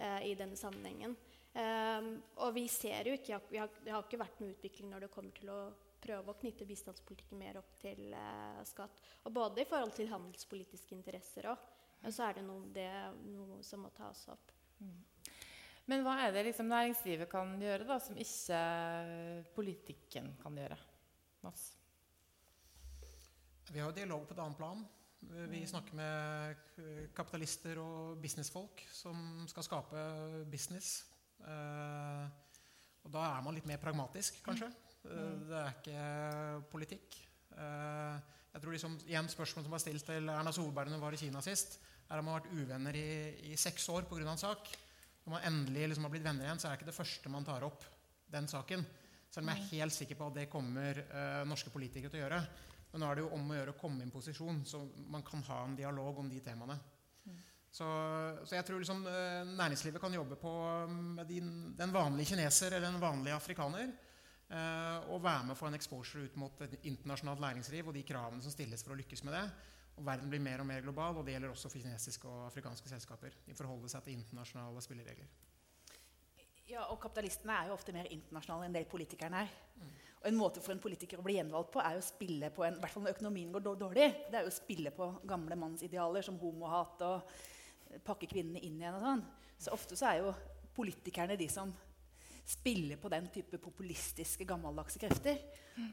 uh, i denne sammenhengen. Um, og vi ser jo ikke vi har, Det har ikke vært noe utvikling når det kommer til å prøve å knytte bistandspolitikken mer opp til skatt. Og både i forhold til handelspolitiske interesser òg. Men så er det noe, det noe som må tas opp. Men hva er det liksom næringslivet kan gjøre, da, som ikke politikken kan gjøre? Mats? Vi har jo dialog på et annet plan. Vi snakker med kapitalister og businessfolk som skal skape business. Eh, og da er man litt mer pragmatisk, kanskje. Eh, det er ikke politikk. Eh, jeg tror liksom, igjen Spørsmålet som var stilt til Erna Solberg når hun var i Kina sist, er at man har vært uvenner i, i seks år pga. en sak. Når man endelig liksom har blitt venner igjen, så er det ikke det første man tar opp den saken. Selv om jeg er helt sikker på at det kommer eh, norske politikere til å gjøre. Men nå er det jo om å gjøre å komme i en posisjon så man kan ha en dialog om de temaene. Så, så jeg tror liksom, eh, næringslivet kan jobbe på med din, den vanlige kineser eller den vanlige afrikaner. Eh, og være med å få en exposure ut mot et internasjonalt læringsliv og de kravene som stilles for å lykkes med det. Og verden blir mer og mer global, og det gjelder også for kinesiske og afrikanske selskaper. De forholder seg til internasjonale spilleregler. Ja, og kapitalistene er jo ofte mer internasjonale enn det politikerne er. Og en måte for en politiker å bli gjenvalgt på er jo å spille på en, i hvert fall når økonomien går dårlig, det er jo å spille på gamle mannsidealer som homohat og pakke kvinnene inn igjen og sånn. Så ofte så er jo politikerne de som spiller på den type populistiske, gammeldagse krefter.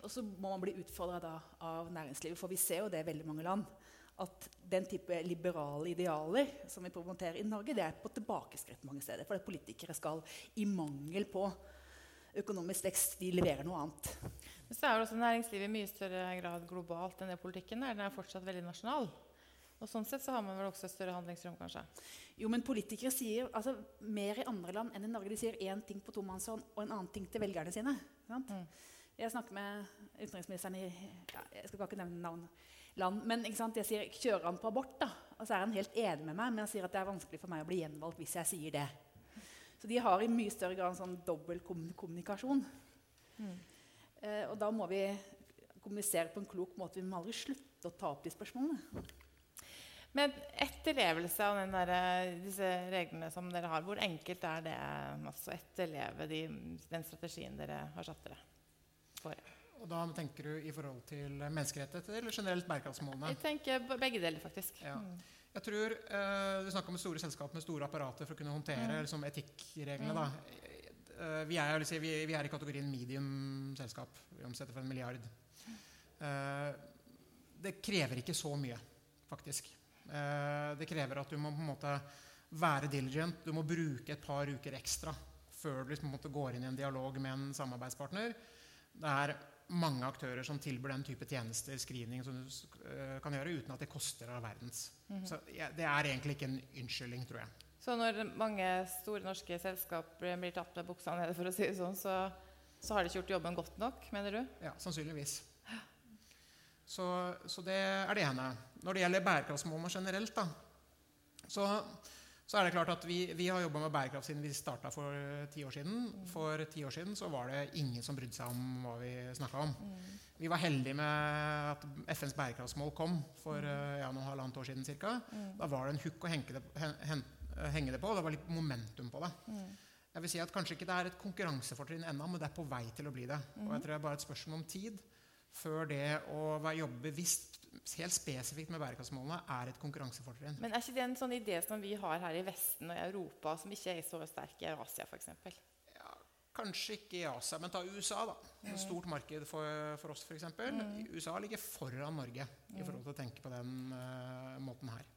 Og så må man bli utfordra av næringslivet, for vi ser jo det i veldig mange land. At den type liberale idealer som vi promoterer i Norge, det er på tilbakeskritt mange steder. For politikere skal, i mangel på økonomisk vekst, de leverer noe annet. Men så er jo også næringslivet i mye større grad globalt enn det politikken er. Den er fortsatt veldig nasjonal. Og sånn sett så har man vel også et større handlingsrom, kanskje. Jo, men politikere sier altså, mer i andre land enn i Norge. De sier én ting på tomannshånd og en annen ting til velgerne sine. Sant? Jeg snakker med utenriksministeren i ja, Jeg skal ikke nevne navn land, men jeg sier 'kjører han på abort', da? Og så er han helt enig med meg, men han sier at det er vanskelig for meg å bli gjenvalgt hvis jeg sier det. Så de har i mye større grad en sånn dobbel kommunikasjon. kommunikasjon. Eh, og da må vi kommunisere på en klok måte. Vi må aldri slutte å ta opp de spørsmålene. Men etterlevelse av den der, disse reglene som dere har, hvor enkelt er det å etterleve de, den strategien dere har satt dere for? Og da tenker du i forhold til menneskerettigheter eller generelt bærekraftsmålene? Jeg tenker begge deler, faktisk. Ja. Jeg tror uh, Du snakker om store selskap med store apparater for å kunne håndtere liksom, etikkreglene. Da. Uh, vi, er, si, vi, vi er i kategorien medium-selskap. Vi omsetter for en milliard. Uh, det krever ikke så mye, faktisk. Eh, det krever at du må på en måte være diligent. Du må bruke et par uker ekstra før du liksom, går inn i en dialog med en samarbeidspartner. Det er mange aktører som tilbyr den type tjenester, screening, som du eh, kan gjøre uten at det koster all verdens. Så det er egentlig ikke en unnskyldning, tror jeg. Så når mange store norske selskap blir blir tatt med buksa nede, for å si det sånn, så, så har de ikke gjort jobben godt nok, mener du? Ja, sannsynligvis. Så, så det er det ene. Når det gjelder bærekraftsmålene generelt, da, så, så er det klart at vi, vi har jobba med bærekraft siden vi starta for ti år siden. For ti år siden så var det ingen som brydde seg om hva vi snakka om. Vi var heldige med at FNs bærekraftsmål kom for eh, ja, noen halvannet år siden ca. Da var det en hukk å henge det, hen, hen, henge det på. Det var litt momentum på det. Jeg vil si at Kanskje ikke det er et konkurransefortrinn ennå, men det er på vei til å bli det. Og jeg tror det er bare et spørsmål om tid før det å jobbe bevisst, helt spesifikt med bærekraftsmålene, er et konkurransefortrinn. Men er ikke det en sånn idé som vi har her i Vesten og i Europa, som ikke er så sterk i Asia, f.eks.? Kanskje ikke i Asia, men ta USA. da. Et stort marked for, for oss, f.eks. Mm. USA ligger foran Norge i forhold til å tenke på den uh, måten her.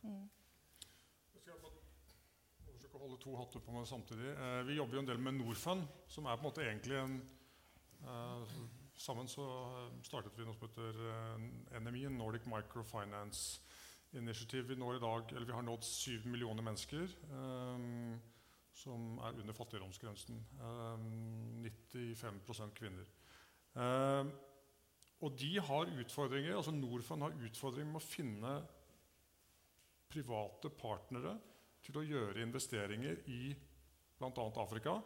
Jeg skal holde to hatter på meg samtidig. Eh, vi jobber jo en del med Norfund, som er på en måte egentlig en eh, Sammen så startet vi noe som heter eh, NMI, Nordic Microfinance Initiative. Vi, når i dag, eller vi har nådd syv millioner mennesker. um, som er under fattigdomsgrensen. Um, 95 kvinner. Um, og de har utfordringer, altså Norfund har utfordringer med å finne private partnere til å gjøre investeringer i bl.a. Afrika,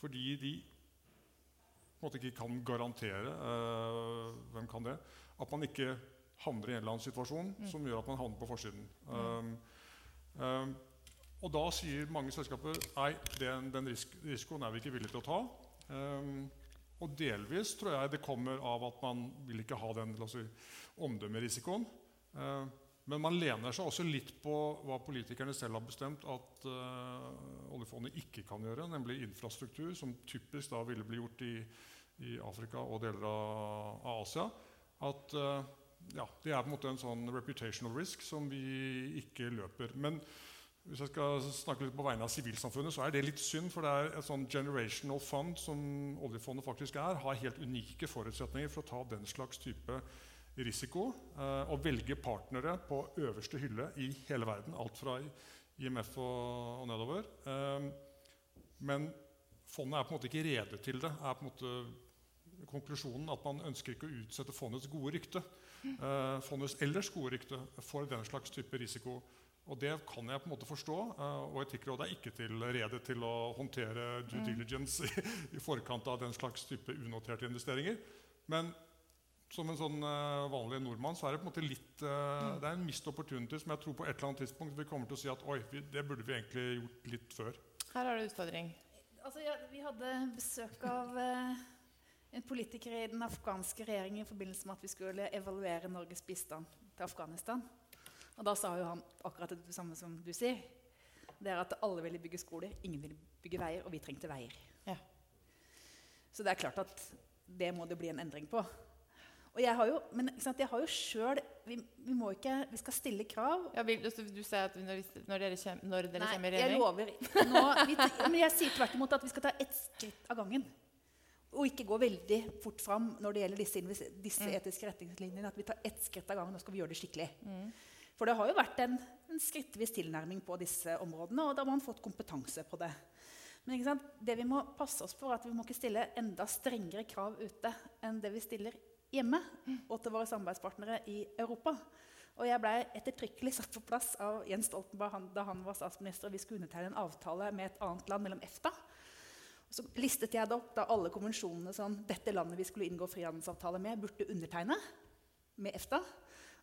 fordi de måte ikke kan garantere eh, hvem kan det, at man ikke havner i en eller annen situasjon mm. som gjør at man havner på forsiden. Mm. Um, um, og da sier mange selskaper nei, den, den risk, risikoen er vi ikke villige til å ta. Um, og delvis tror jeg det kommer av at man vil ikke ha den si, omdømmerisikoen. Uh, men man lener seg også litt på hva politikerne selv har bestemt at uh, oljefondet ikke kan gjøre, nemlig infrastruktur, som typisk da ville bli gjort i, i Afrika og deler av, Asia. At uh, ja, det er på en måte en sånn reputational risk som vi ikke løper. Men hvis jeg skal snakke litt på vegne av sivilsamfunnet, så er det litt synd. For det er et sånn generational fund som oljefondet faktisk er, har helt unike forutsetninger for å ta den slags type risiko. Eh, og velge partnere på øverste hylle i hele verden. Alt fra IMF og, og nedover. Eh, men fondet er på en måte ikke rede til det. er på en måte konklusjonen at man ønsker ikke å utsette fondets gode rykte. Eh, fondets ellers gode rykte for den slags type risiko. Og det kan jeg på en måte forstå. Eh, og Etikkrådet er ikke til rede til å håndtere due mm. diligence i, i, forkant av den slags type unoterte investeringer. Men som en sånn uh, vanlig nordmann så er det på en måte litt uh, det er en mist opportunity som jeg tror på et eller annet tidspunkt vi kommer til å si at oi, vi, det burde vi egentlig gjort litt før. Her har du utfordring. Altså, ja, vi hadde besøk av uh, en politiker i den afghanske regjeringen i forbindelse med at vi skulle evaluere Norges bistand til Afghanistan. Og da sa jo han akkurat det samme som du sier. Det er at alle ville bygge skoler, ingen ville bygge veier, og vi trengte veier. Ja. Så det er klart at det må det bli en endring på. Og jeg har jo, men jeg har jo selv, vi, vi, må ikke, vi skal stille krav. Ja, vil, du sier at når, når dere, kommer, når dere Nei, kommer i regjering? Jeg lover. Nå, vi, men jeg sier tvert imot at vi skal ta ett skritt av gangen. Og ikke gå veldig fort fram når det gjelder disse, disse mm. etiske retningslinjene. At vi tar ett skritt av gangen. Nå skal vi gjøre det skikkelig. Mm. For det har jo vært en, en skrittvis tilnærming på disse områdene, og da har man fått kompetanse på det. Men det vi må passe oss for, er at vi må ikke stille enda strengere krav ute enn det vi stiller hjemme og til våre samarbeidspartnere i Europa. Og jeg ble ettertrykkelig satt på plass av Jens Stoltenberg da han var statsminister. og Vi skulle undertegne en avtale med et annet land mellom EFTA. Så listet jeg det opp da alle konvensjonene som dette landet vi skulle inngå frihandelsavtale med, burde undertegne med EFTA.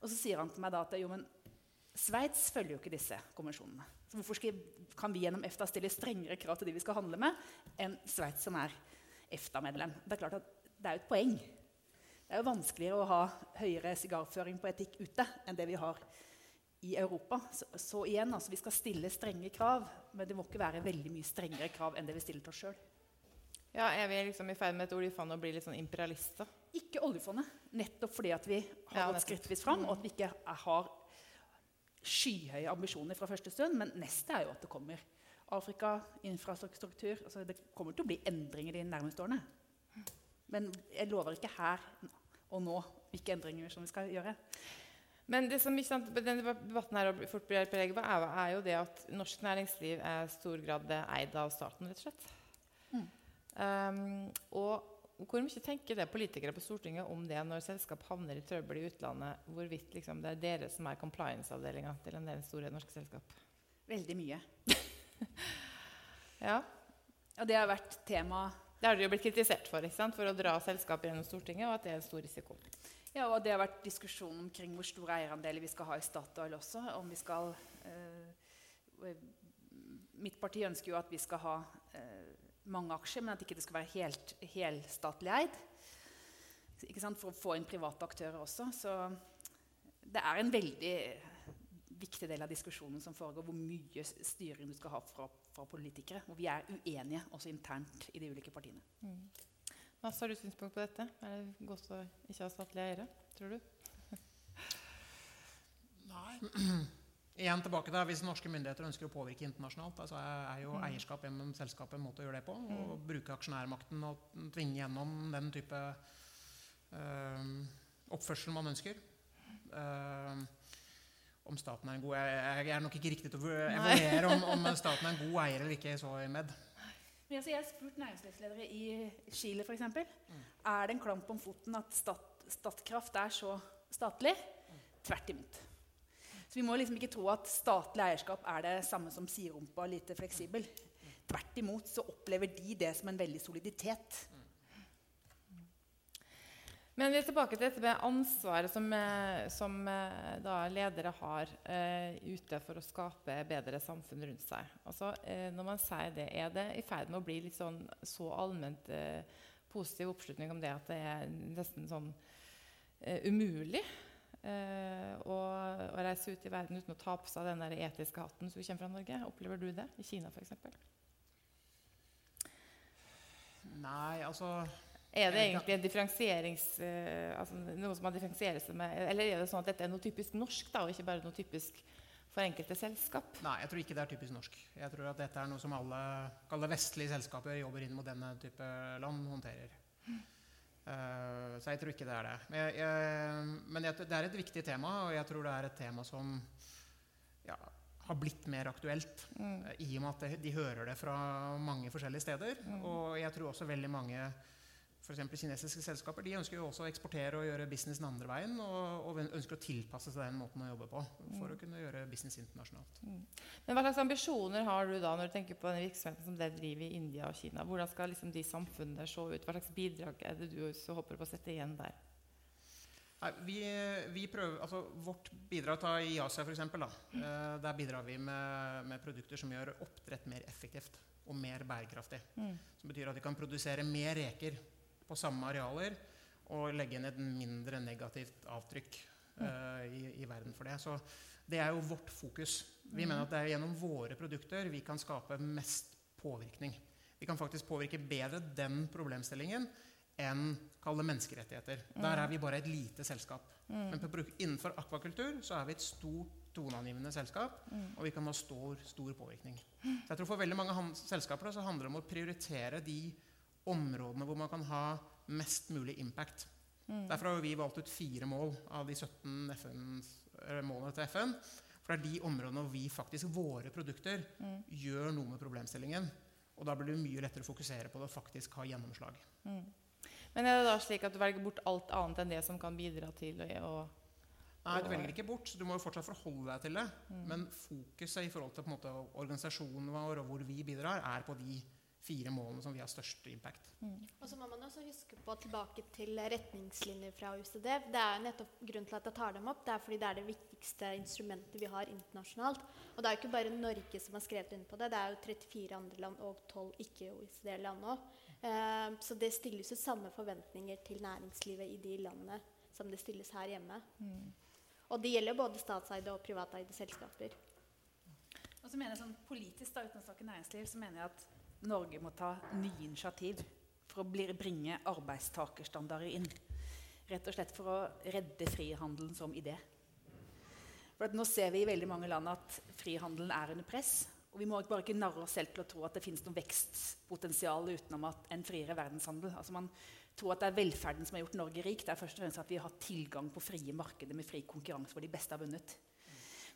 Og så sier han til meg da at jo, men Sveits følger jo ikke disse konvensjonene. Så hvorfor skal, kan vi gjennom EFTA stille strengere krav til de vi skal handle med, enn Sveits, som er EFTA-medlem? Det er klart at det er jo et poeng. Det er jo vanskeligere å ha høyere sigarføring på etikk ute enn det vi har i Europa. Så, så igjen, altså, vi skal stille strenge krav, men det må ikke være veldig mye strengere krav enn det vi stiller til oss sjøl. Ja, Er vi liksom i ferd med et oljefond og blir litt sånn imperialister? Ikke oljefondet. Nettopp fordi at vi har ja, gått skrittvis fram, og at vi ikke har skyhøye ambisjoner fra første stund, men neste er jo at det kommer Afrika, infrastruktur altså Det kommer til å bli endringer de nærmeste årene. Men jeg lover ikke her og nå hvilke endringer som vi skal gjøre. Men det som sant, denne debatten her fort blir preget på, er, er, jo det at norsk næringsliv er i stor grad eid av staten, rett og slett. Mm. Um, og hvor mye tenker det politikere på Stortinget om det når selskap havner i trøbbel i utlandet? Hvorvidt liksom, det er dere som er compliance-avdelinga til en del store norske selskap? Veldig mye. [laughs] ja. Og det har vært tema Det har dere jo blitt kritisert for for å dra selskapet gjennom Stortinget, og at det er en stor risiko. Ja, og det har vært diskusjon omkring hvor store eierandeler vi skal ha i Statoil også. om vi skal... Eh, mitt parti ønsker jo at vi skal ha eh, mange aksjer, men at ikke det skal være helt helstatlig eid. For å få inn private aktører også. Så det er en veldig viktig del av diskusjonen som foregår, hvor mye styring du skal ha fra, fra politikere. Og vi er uenige også internt i de ulike partiene. Mm. Masse har du synspunkt på dette? Er det godt å ikke ha statlige eiere, tror du? [laughs] Nei. [clears throat] Igjen tilbake der, Hvis norske myndigheter ønsker å påvirke internasjonalt, altså er jo mm. eierskap gjennom selskapet en måte å gjøre det på. Mm. Og bruke aksjonærmakten og tvinge gjennom den type øh, oppførsel man ønsker. Uh, om staten er en god Jeg, jeg er nok ikke riktig til å evaluere om, om, [laughs] staten er en god eier eller ikke. så med. Men altså, jeg har spurt næringslivsledere i Chile f.eks. Mm. Er det en klamp om foten at stat, Statkraft er så statlig? Mm. Tvert imot. Så vi må liksom ikke tro at statlig eierskap er det samme som siderumpa lite fleksibel. Tvert imot så opplever de det som en veldig soliditet. Men vi er tilbake til dette med ansvaret som, eh, som eh, ledere har eh, ute for å skape bedre samfunn rundt seg. Altså, eh, når man sier det, Er det i ferd med å bli litt sånn, så allment eh, positiv oppslutning om det at det er nesten sånn umulig å, å, reise ut i verden uten å ta på seg den der etiske hatten som kommer fra Norge. Opplever du det i Kina f.eks.? Nei, altså Er det egentlig en differensierings... Uh, altså noe som man differensierer seg med Eller er det sånn at dette er noe typisk norsk, da, og ikke bare noe typisk for enkelte selskap? Nei, jeg tror ikke det er typisk norsk. Jeg tror at dette er noe som alle vestlige selskaper jobber inn mot denne type land, håndterer. Uh, så jeg tror ikke det er det. Men, jeg, jeg, men jeg, det er et viktig tema, og jeg tror det er et tema som ja, har blitt mer aktuelt. Mm. Uh, I og med at de, de hører det fra mange forskjellige steder. Mm. Og jeg tror også veldig mange f.eks. kinesiske selskaper de ønsker jo også å eksportere og gjøre business den andre veien. Og, og ønsker å tilpasse seg den måten å jobbe på for mm. å kunne gjøre business internasjonalt. Mm. Men Hva slags ambisjoner har du da når du tenker på den virksomheten som dere driver i India og Kina? Hvordan skal liksom de samfunnene se ut? Hva slags bidrag er det du så håper på å sette igjen der? Nei, vi, vi, prøver, altså Vårt bidrag ta i Asia, f.eks. Uh, der bidrar vi med, med, produkter som gjør oppdrett mer effektivt og mer bærekraftig. Mm. Som betyr at de kan produsere mer reker på samme arealer og legge inn et mindre negativt avtrykk uh, i, i, verden for det. Så det er jo vårt fokus. Vi mener at det er gjennom våre produkter vi kan skape mest påvirkning. Vi kan faktisk påvirke bedre den problemstillingen enn kalle menneskerettigheter. Der er vi bare et lite selskap. Men på, innenfor akvakultur så er vi et stort toneangivende selskap, og vi kan ha stor, stor påvirkning. Så jeg tror For veldig mange selskaper så handler det om å prioritere de områdene hvor man kan ha mest mulig impact. Mm. Derfor har vi valgt ut fire mål av de 17 målene til FN. For det er de områdene hvor vi faktisk, våre produkter, mm. gjør noe med problemstillingen. Og da blir det mye lettere å fokusere på det og faktisk ha gjennomslag. Mm. Men er det da slik at du velger bort alt annet enn det som kan bidra til å, Nei, du velger ikke bort. Du må jo fortsatt forholde deg til det. Mm. Men fokuset i forhold til på en måte, organisasjonen vår og hvor vi bidrar, er på de fire målene som vi har størst impact. Mm. Og så må man også huske på tilbake til retningslinjer fra OECD. Det er jo nettopp grunnen til at jeg tar dem opp. Det er fordi det er det viktigste instrumentet vi har internasjonalt. Og det er jo ikke bare Norge som har skrevet inn på det. Det er jo 34 andre land og 12 ikke-OECD-land òg. Eh, så det stilles jo samme forventninger til næringslivet i de landene som det stilles her hjemme. Mm. Og det gjelder både statseide og privateide selskaper. Og så mener jeg sånn Politisk da, uten å snakke næringsliv, så mener jeg at Norge må ta nye initiativ for å bringe arbeidstakerstandarder inn. Rett og slett for å redde frihandelen som idé. For nå ser vi i veldig mange land at frihandelen er under press. Og vi må bare ikke narre oss selv til å tro at det finnes noe vekstpotensial utenom en friere verdenshandel. Altså man tror at det er velferden som har gjort Norge rik. Det er først og fremst at vi har tilgang på frie markeder med fri konkurranse hvor de beste har vunnet.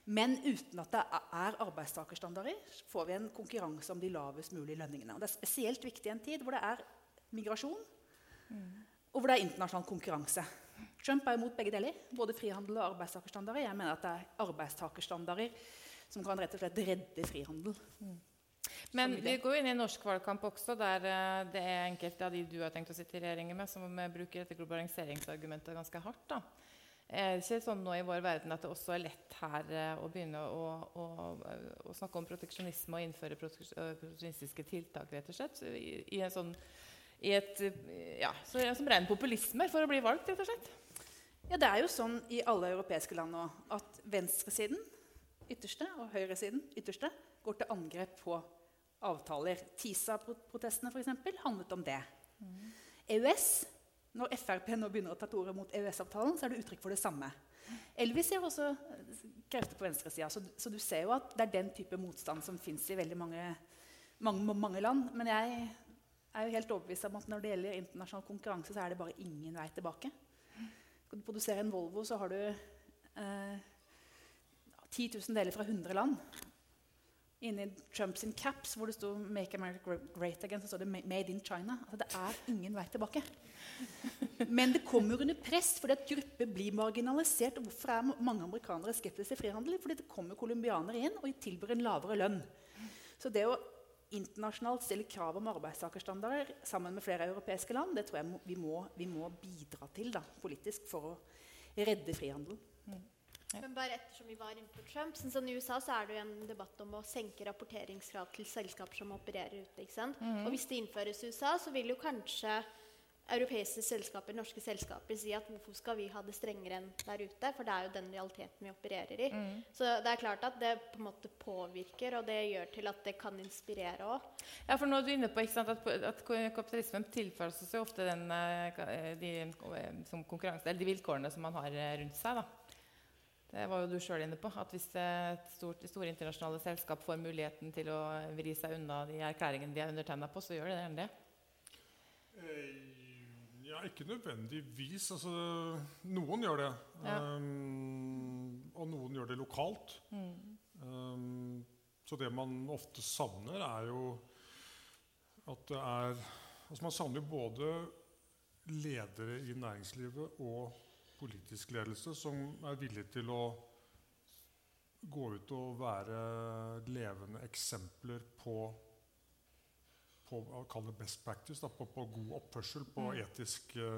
Men uten at det er arbeidstakerstandarder, får vi en konkurranse om de lavest mulige lønningene. Og det er spesielt viktig i en tid hvor det er migrasjon, mm. og hvor det er internasjonal konkurranse. Trump er imot begge deler, både frihandel og arbeidstakerstandarder. Jeg mener at det er arbeidstakerstandarder som kan rett og slett redde frihandel. Mm. Men vi går inn i en norsk valgkamp også, der eh, det er enkelte av de du har tenkt å sitte i regjering med, som bruker dette globaliseringsargumentet ganske hardt. da. Er det ikke sånn nå i vår verden at det også er lett her eh, å begynne å, å, å snakke om proteksjonisme og innføre proteksjonistiske tiltak, rett og slett? I, i en sånn i et, ja, så, Som ren populisme for å bli valgt, rett og slett? Ja, Det er jo sånn i alle europeiske land nå at venstresiden ytterste, og høyresiden, ytterste, går til angrep på avtaler. TISA-protestene eksempel, handlet om det. EØS, når Frp nå begynner å ta til orde mot EØS-avtalen, så er det uttrykk for det samme. Elvis ser også krefter på venstresida. Så, så du ser jo at det er den type motstand som fins i veldig mange, mange, mange land. Men jeg er jo helt overbevist om at når det gjelder internasjonal konkurranse, så er det bare ingen vei tilbake. Skal du produsere en Volvo, så har du eh, 10 000 deler fra 100 land. Inni Trumps caps, hvor det sto 'Make America Great Again', så sto det 'Made in China'. Altså, det er ingen vei tilbake. Men det kommer under press fordi at grupper blir marginalisert. Og hvorfor er mange amerikanere skeptiske til frihandel? Fordi det kommer colombianere inn og tilbyr en lavere lønn. Så det å internasjonalt stille krav om arbeidstakerstandarder sammen med flere europeiske land, det tror jeg vi må, vi må bidra til da, politisk for å redde frihandelen. Men bare ettersom vi var inne på Trump, sånn I USA så er det jo en debatt om å senke rapporteringskrav til selskaper som opererer ute. ikke sant? Mm -hmm. Og Hvis det innføres i USA, så vil jo kanskje europeiske selskaper, norske selskaper si at hvorfor skal vi ha det strengere enn der ute? For det er jo den realiteten vi opererer i. Mm. Så det er klart at det på en måte påvirker, og det gjør til at det kan inspirere òg. Ja, for nå er du inne på sant, at, at, kapitalismen tilfører seg ofte den, de, de, eh, de vilkårene som man har eh, rundt seg. da. Det var jo du sjøl inne på. At hvis et stort, store internasjonale selskap får muligheten til å vri seg unna de erklæringene de er undertegna på, så gjør det gjerne det? Eh, ja, ikke nødvendigvis. Altså, noen gjør det. Ja. Um, og noen gjør det lokalt. Mm. Um, så det man ofte savner, er jo at det er Altså man savner både ledere i næringslivet og politisk ledelse som er villig til å gå ut og være levende eksempler på, på Kall det best practice, da, på, på, god oppførsel, på mm. etiske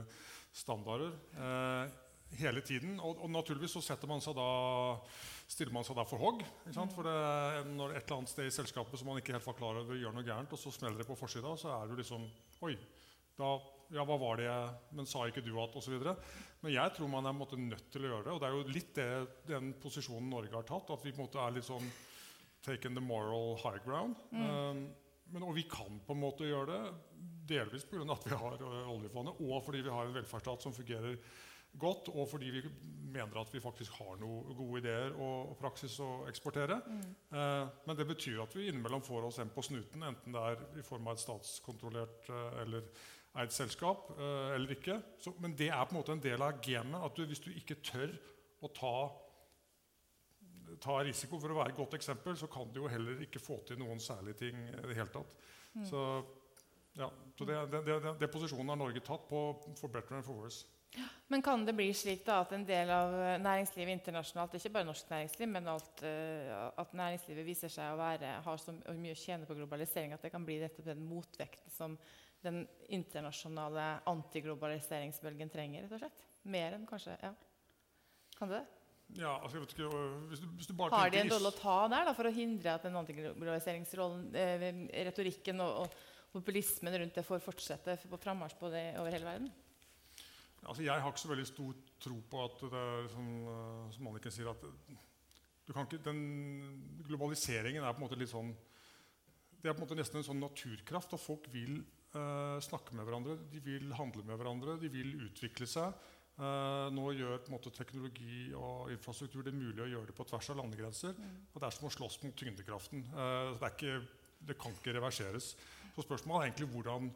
standarder. Eh, hele tiden. Og, og, naturligvis så man da, stiller man seg da for hogg. Mm. For det, når et eller annet sted i selskapet som man ikke helt var klar over gjør noe gærent, og så smeller det på forsida, så er det liksom Oi, da ja, hva var det jeg Men sa ikke du at osv. Men jeg tror man er måte, nødt til å gjøre det. Og det er jo litt det, den posisjonen Norge har tatt. At vi på en måte er litt sånn taken the moral high ground. Mm. Um, men, og vi kan på en måte gjøre det delvis pga. at vi har uh, oljefondet, og fordi vi har en velferdsstat som fungerer godt, og fordi vi mener at vi faktisk har noen gode ideer og, og praksis å eksportere. Mm. Eh, men det betyr at vi innimellom får oss en på snuten, enten det er i form av et statskontrollert eh, eller eid selskap uh, eller ikke. Så, men det er på en måte en del av gamet. at du, Hvis du ikke tør å ta, ta, risiko for å være et godt eksempel, så kan du jo heller ikke få til noen særlige ting i det hele tatt. Mm. Så, ja, så det, det, det, det, posisjonen har Norge tatt på for better and for worse. Men kan det bli slik da at en del av næringslivet internasjonalt, ikke bare norsk næringsliv, men alt, uh, at næringslivet viser seg å være, har så mye å tjene på globalisering at det kan bli dette den motvekten som den internasjonale antiglobaliseringsbølgen trenger? rett og slett? Mer enn kanskje ja. Kan du det? Ja, altså jeg vet ikke, hvis du, hvis du Har de en rolle å ta der da, for å hindre at den antiglobaliseringsrollen, eh, retorikken og, og, populismen rundt det får fortsette på frammarsj over hele verden? Altså, jeg har ikke så veldig stor tro på at det er som, eh, som Anniken sier at ikke, den Globaliseringen er på en måte litt sånn det er på en måte nesten en sånn naturkraft. Og folk vil uh, snakke med hverandre, de vil handle med hverandre, de vil utvikle seg. Uh, nå gjør måte teknologi og infrastruktur det mulig å gjøre det på tvers av landegrenser. Mm. og Det er som å slåss mot tyngdekraften. Uh, det, ikke, det, kan ikke reverseres. Så spørsmålet er egentlig hvordan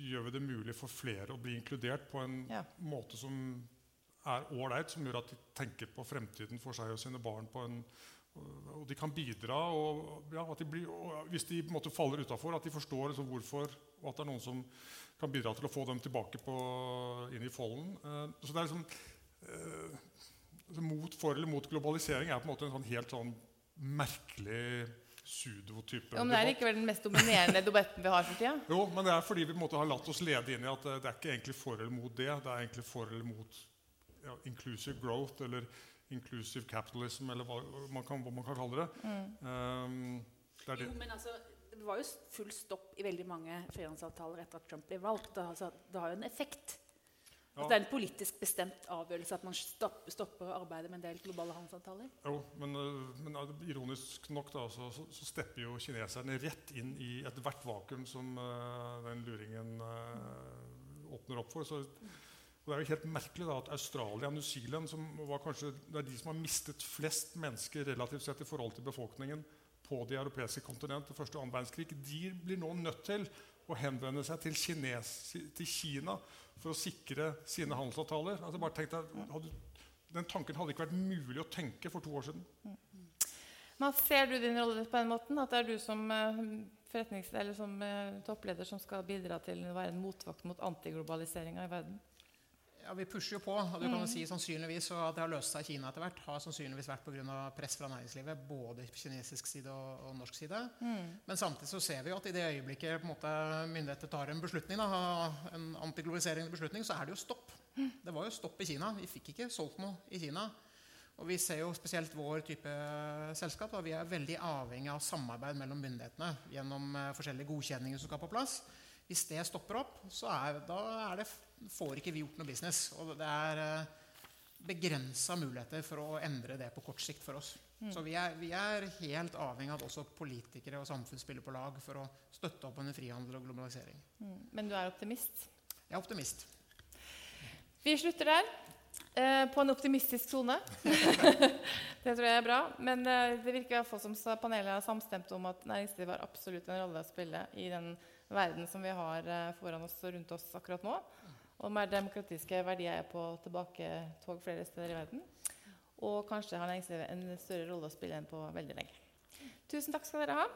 gjør vi det mulig for flere å bli inkludert på en ja. måte som er ålreit, som gjør at de tenker på fremtiden for seg og sine barn på en og de kan bidra. Og, ja, de blir, og hvis de måte faller utafor, at de forstår liksom hvorfor, og at det er noen som kan bidra til å få dem tilbake på, inn i folden. Eh, så det er liksom eh, altså Mot for eller mot globalisering er på en måte en sånn helt sånn merkelig sudotype ja, men Det er likevel den mest dominerende debatten vi har for tida? Jo, men det er fordi vi på en måte har latt oss lede inn i at det er ikke egentlig for eller mot det. Det er egentlig for eller mot ja, inclusive growth eller inclusive capitalism, eller hva man kan, hva man kan kalle det. Mm. Um, det, det. Jo, men altså, det var jo full stopp i veldig mange frihandelsavtaler etter at Trump ble valgt. Det, altså, det har jo en effekt. At det er en politisk bestemt avgjørelse at man stopper, stopper arbeidet med en del globale handelsavtaler? Jo, men, øh, men øh, ironisk nok da, så, så, så stepper jo kineserne rett inn i ethvert vakuum som uh, den luringen uh, åpner opp for. Så, og det er jo helt merkelig da, at Australia og New Zealand, som var kanskje, det er de som har mistet flest mennesker relativt sett i forhold til befolkningen på det europeiske kontinent til første og annen verdenskrig, de blir nå nødt til å henvende seg til, Kines, til Kina for å sikre sine handelsavtaler. Altså bare tenk deg, den tanken hadde ikke vært mulig å tenke for to år siden. Men Ser du din rolle på den måten? At det er du som, eh, forretnings- eller som eh, toppleder som skal bidra til å være en motvakt mot antiglobaliseringa i verden? Ja, Vi pusher jo på. og du kan jo si sannsynligvis så At det har løst seg i Kina etter hvert, har sannsynligvis vært pga. press fra næringslivet. Både kinesisk side og, og norsk side. Men samtidig så ser vi jo at i det øyeblikket på en måte, myndigheter tar en beslutning, da, en antiglobaliserende beslutning, så er det jo stopp. Det var jo stopp i Kina. Vi fikk ikke solgt noe i Kina. Og vi ser jo spesielt vår type selskap. Da, vi er veldig avhengig av samarbeid mellom myndighetene gjennom eh, forskjellige godkjenninger som skal på plass. Hvis det stopper opp, så er, da er det, får ikke vi gjort noe business. Og det er eh, begrensa muligheter for å endre det på kort sikt for oss. Så vi er, vi er helt avhengig av at også politikere og samfunn spiller på lag for å støtte opp under frihandel og globalisering. Men du er optimist? Jeg er optimist. Vi slutter der. Eh, på en optimistisk tone. [laughs] det tror jeg er bra. Men eh, det virker i hvert fall som panelet har samstemt om at næringslivet har absolutt en rolle å spille i den verden som vi har eh, foran oss og rundt oss akkurat nå. Og mer demokratiske verdier er på tilbaketog flere steder i verden. Og kanskje har næringslivet en større rolle å spille enn på veldig lenge. Tusen takk skal dere ha.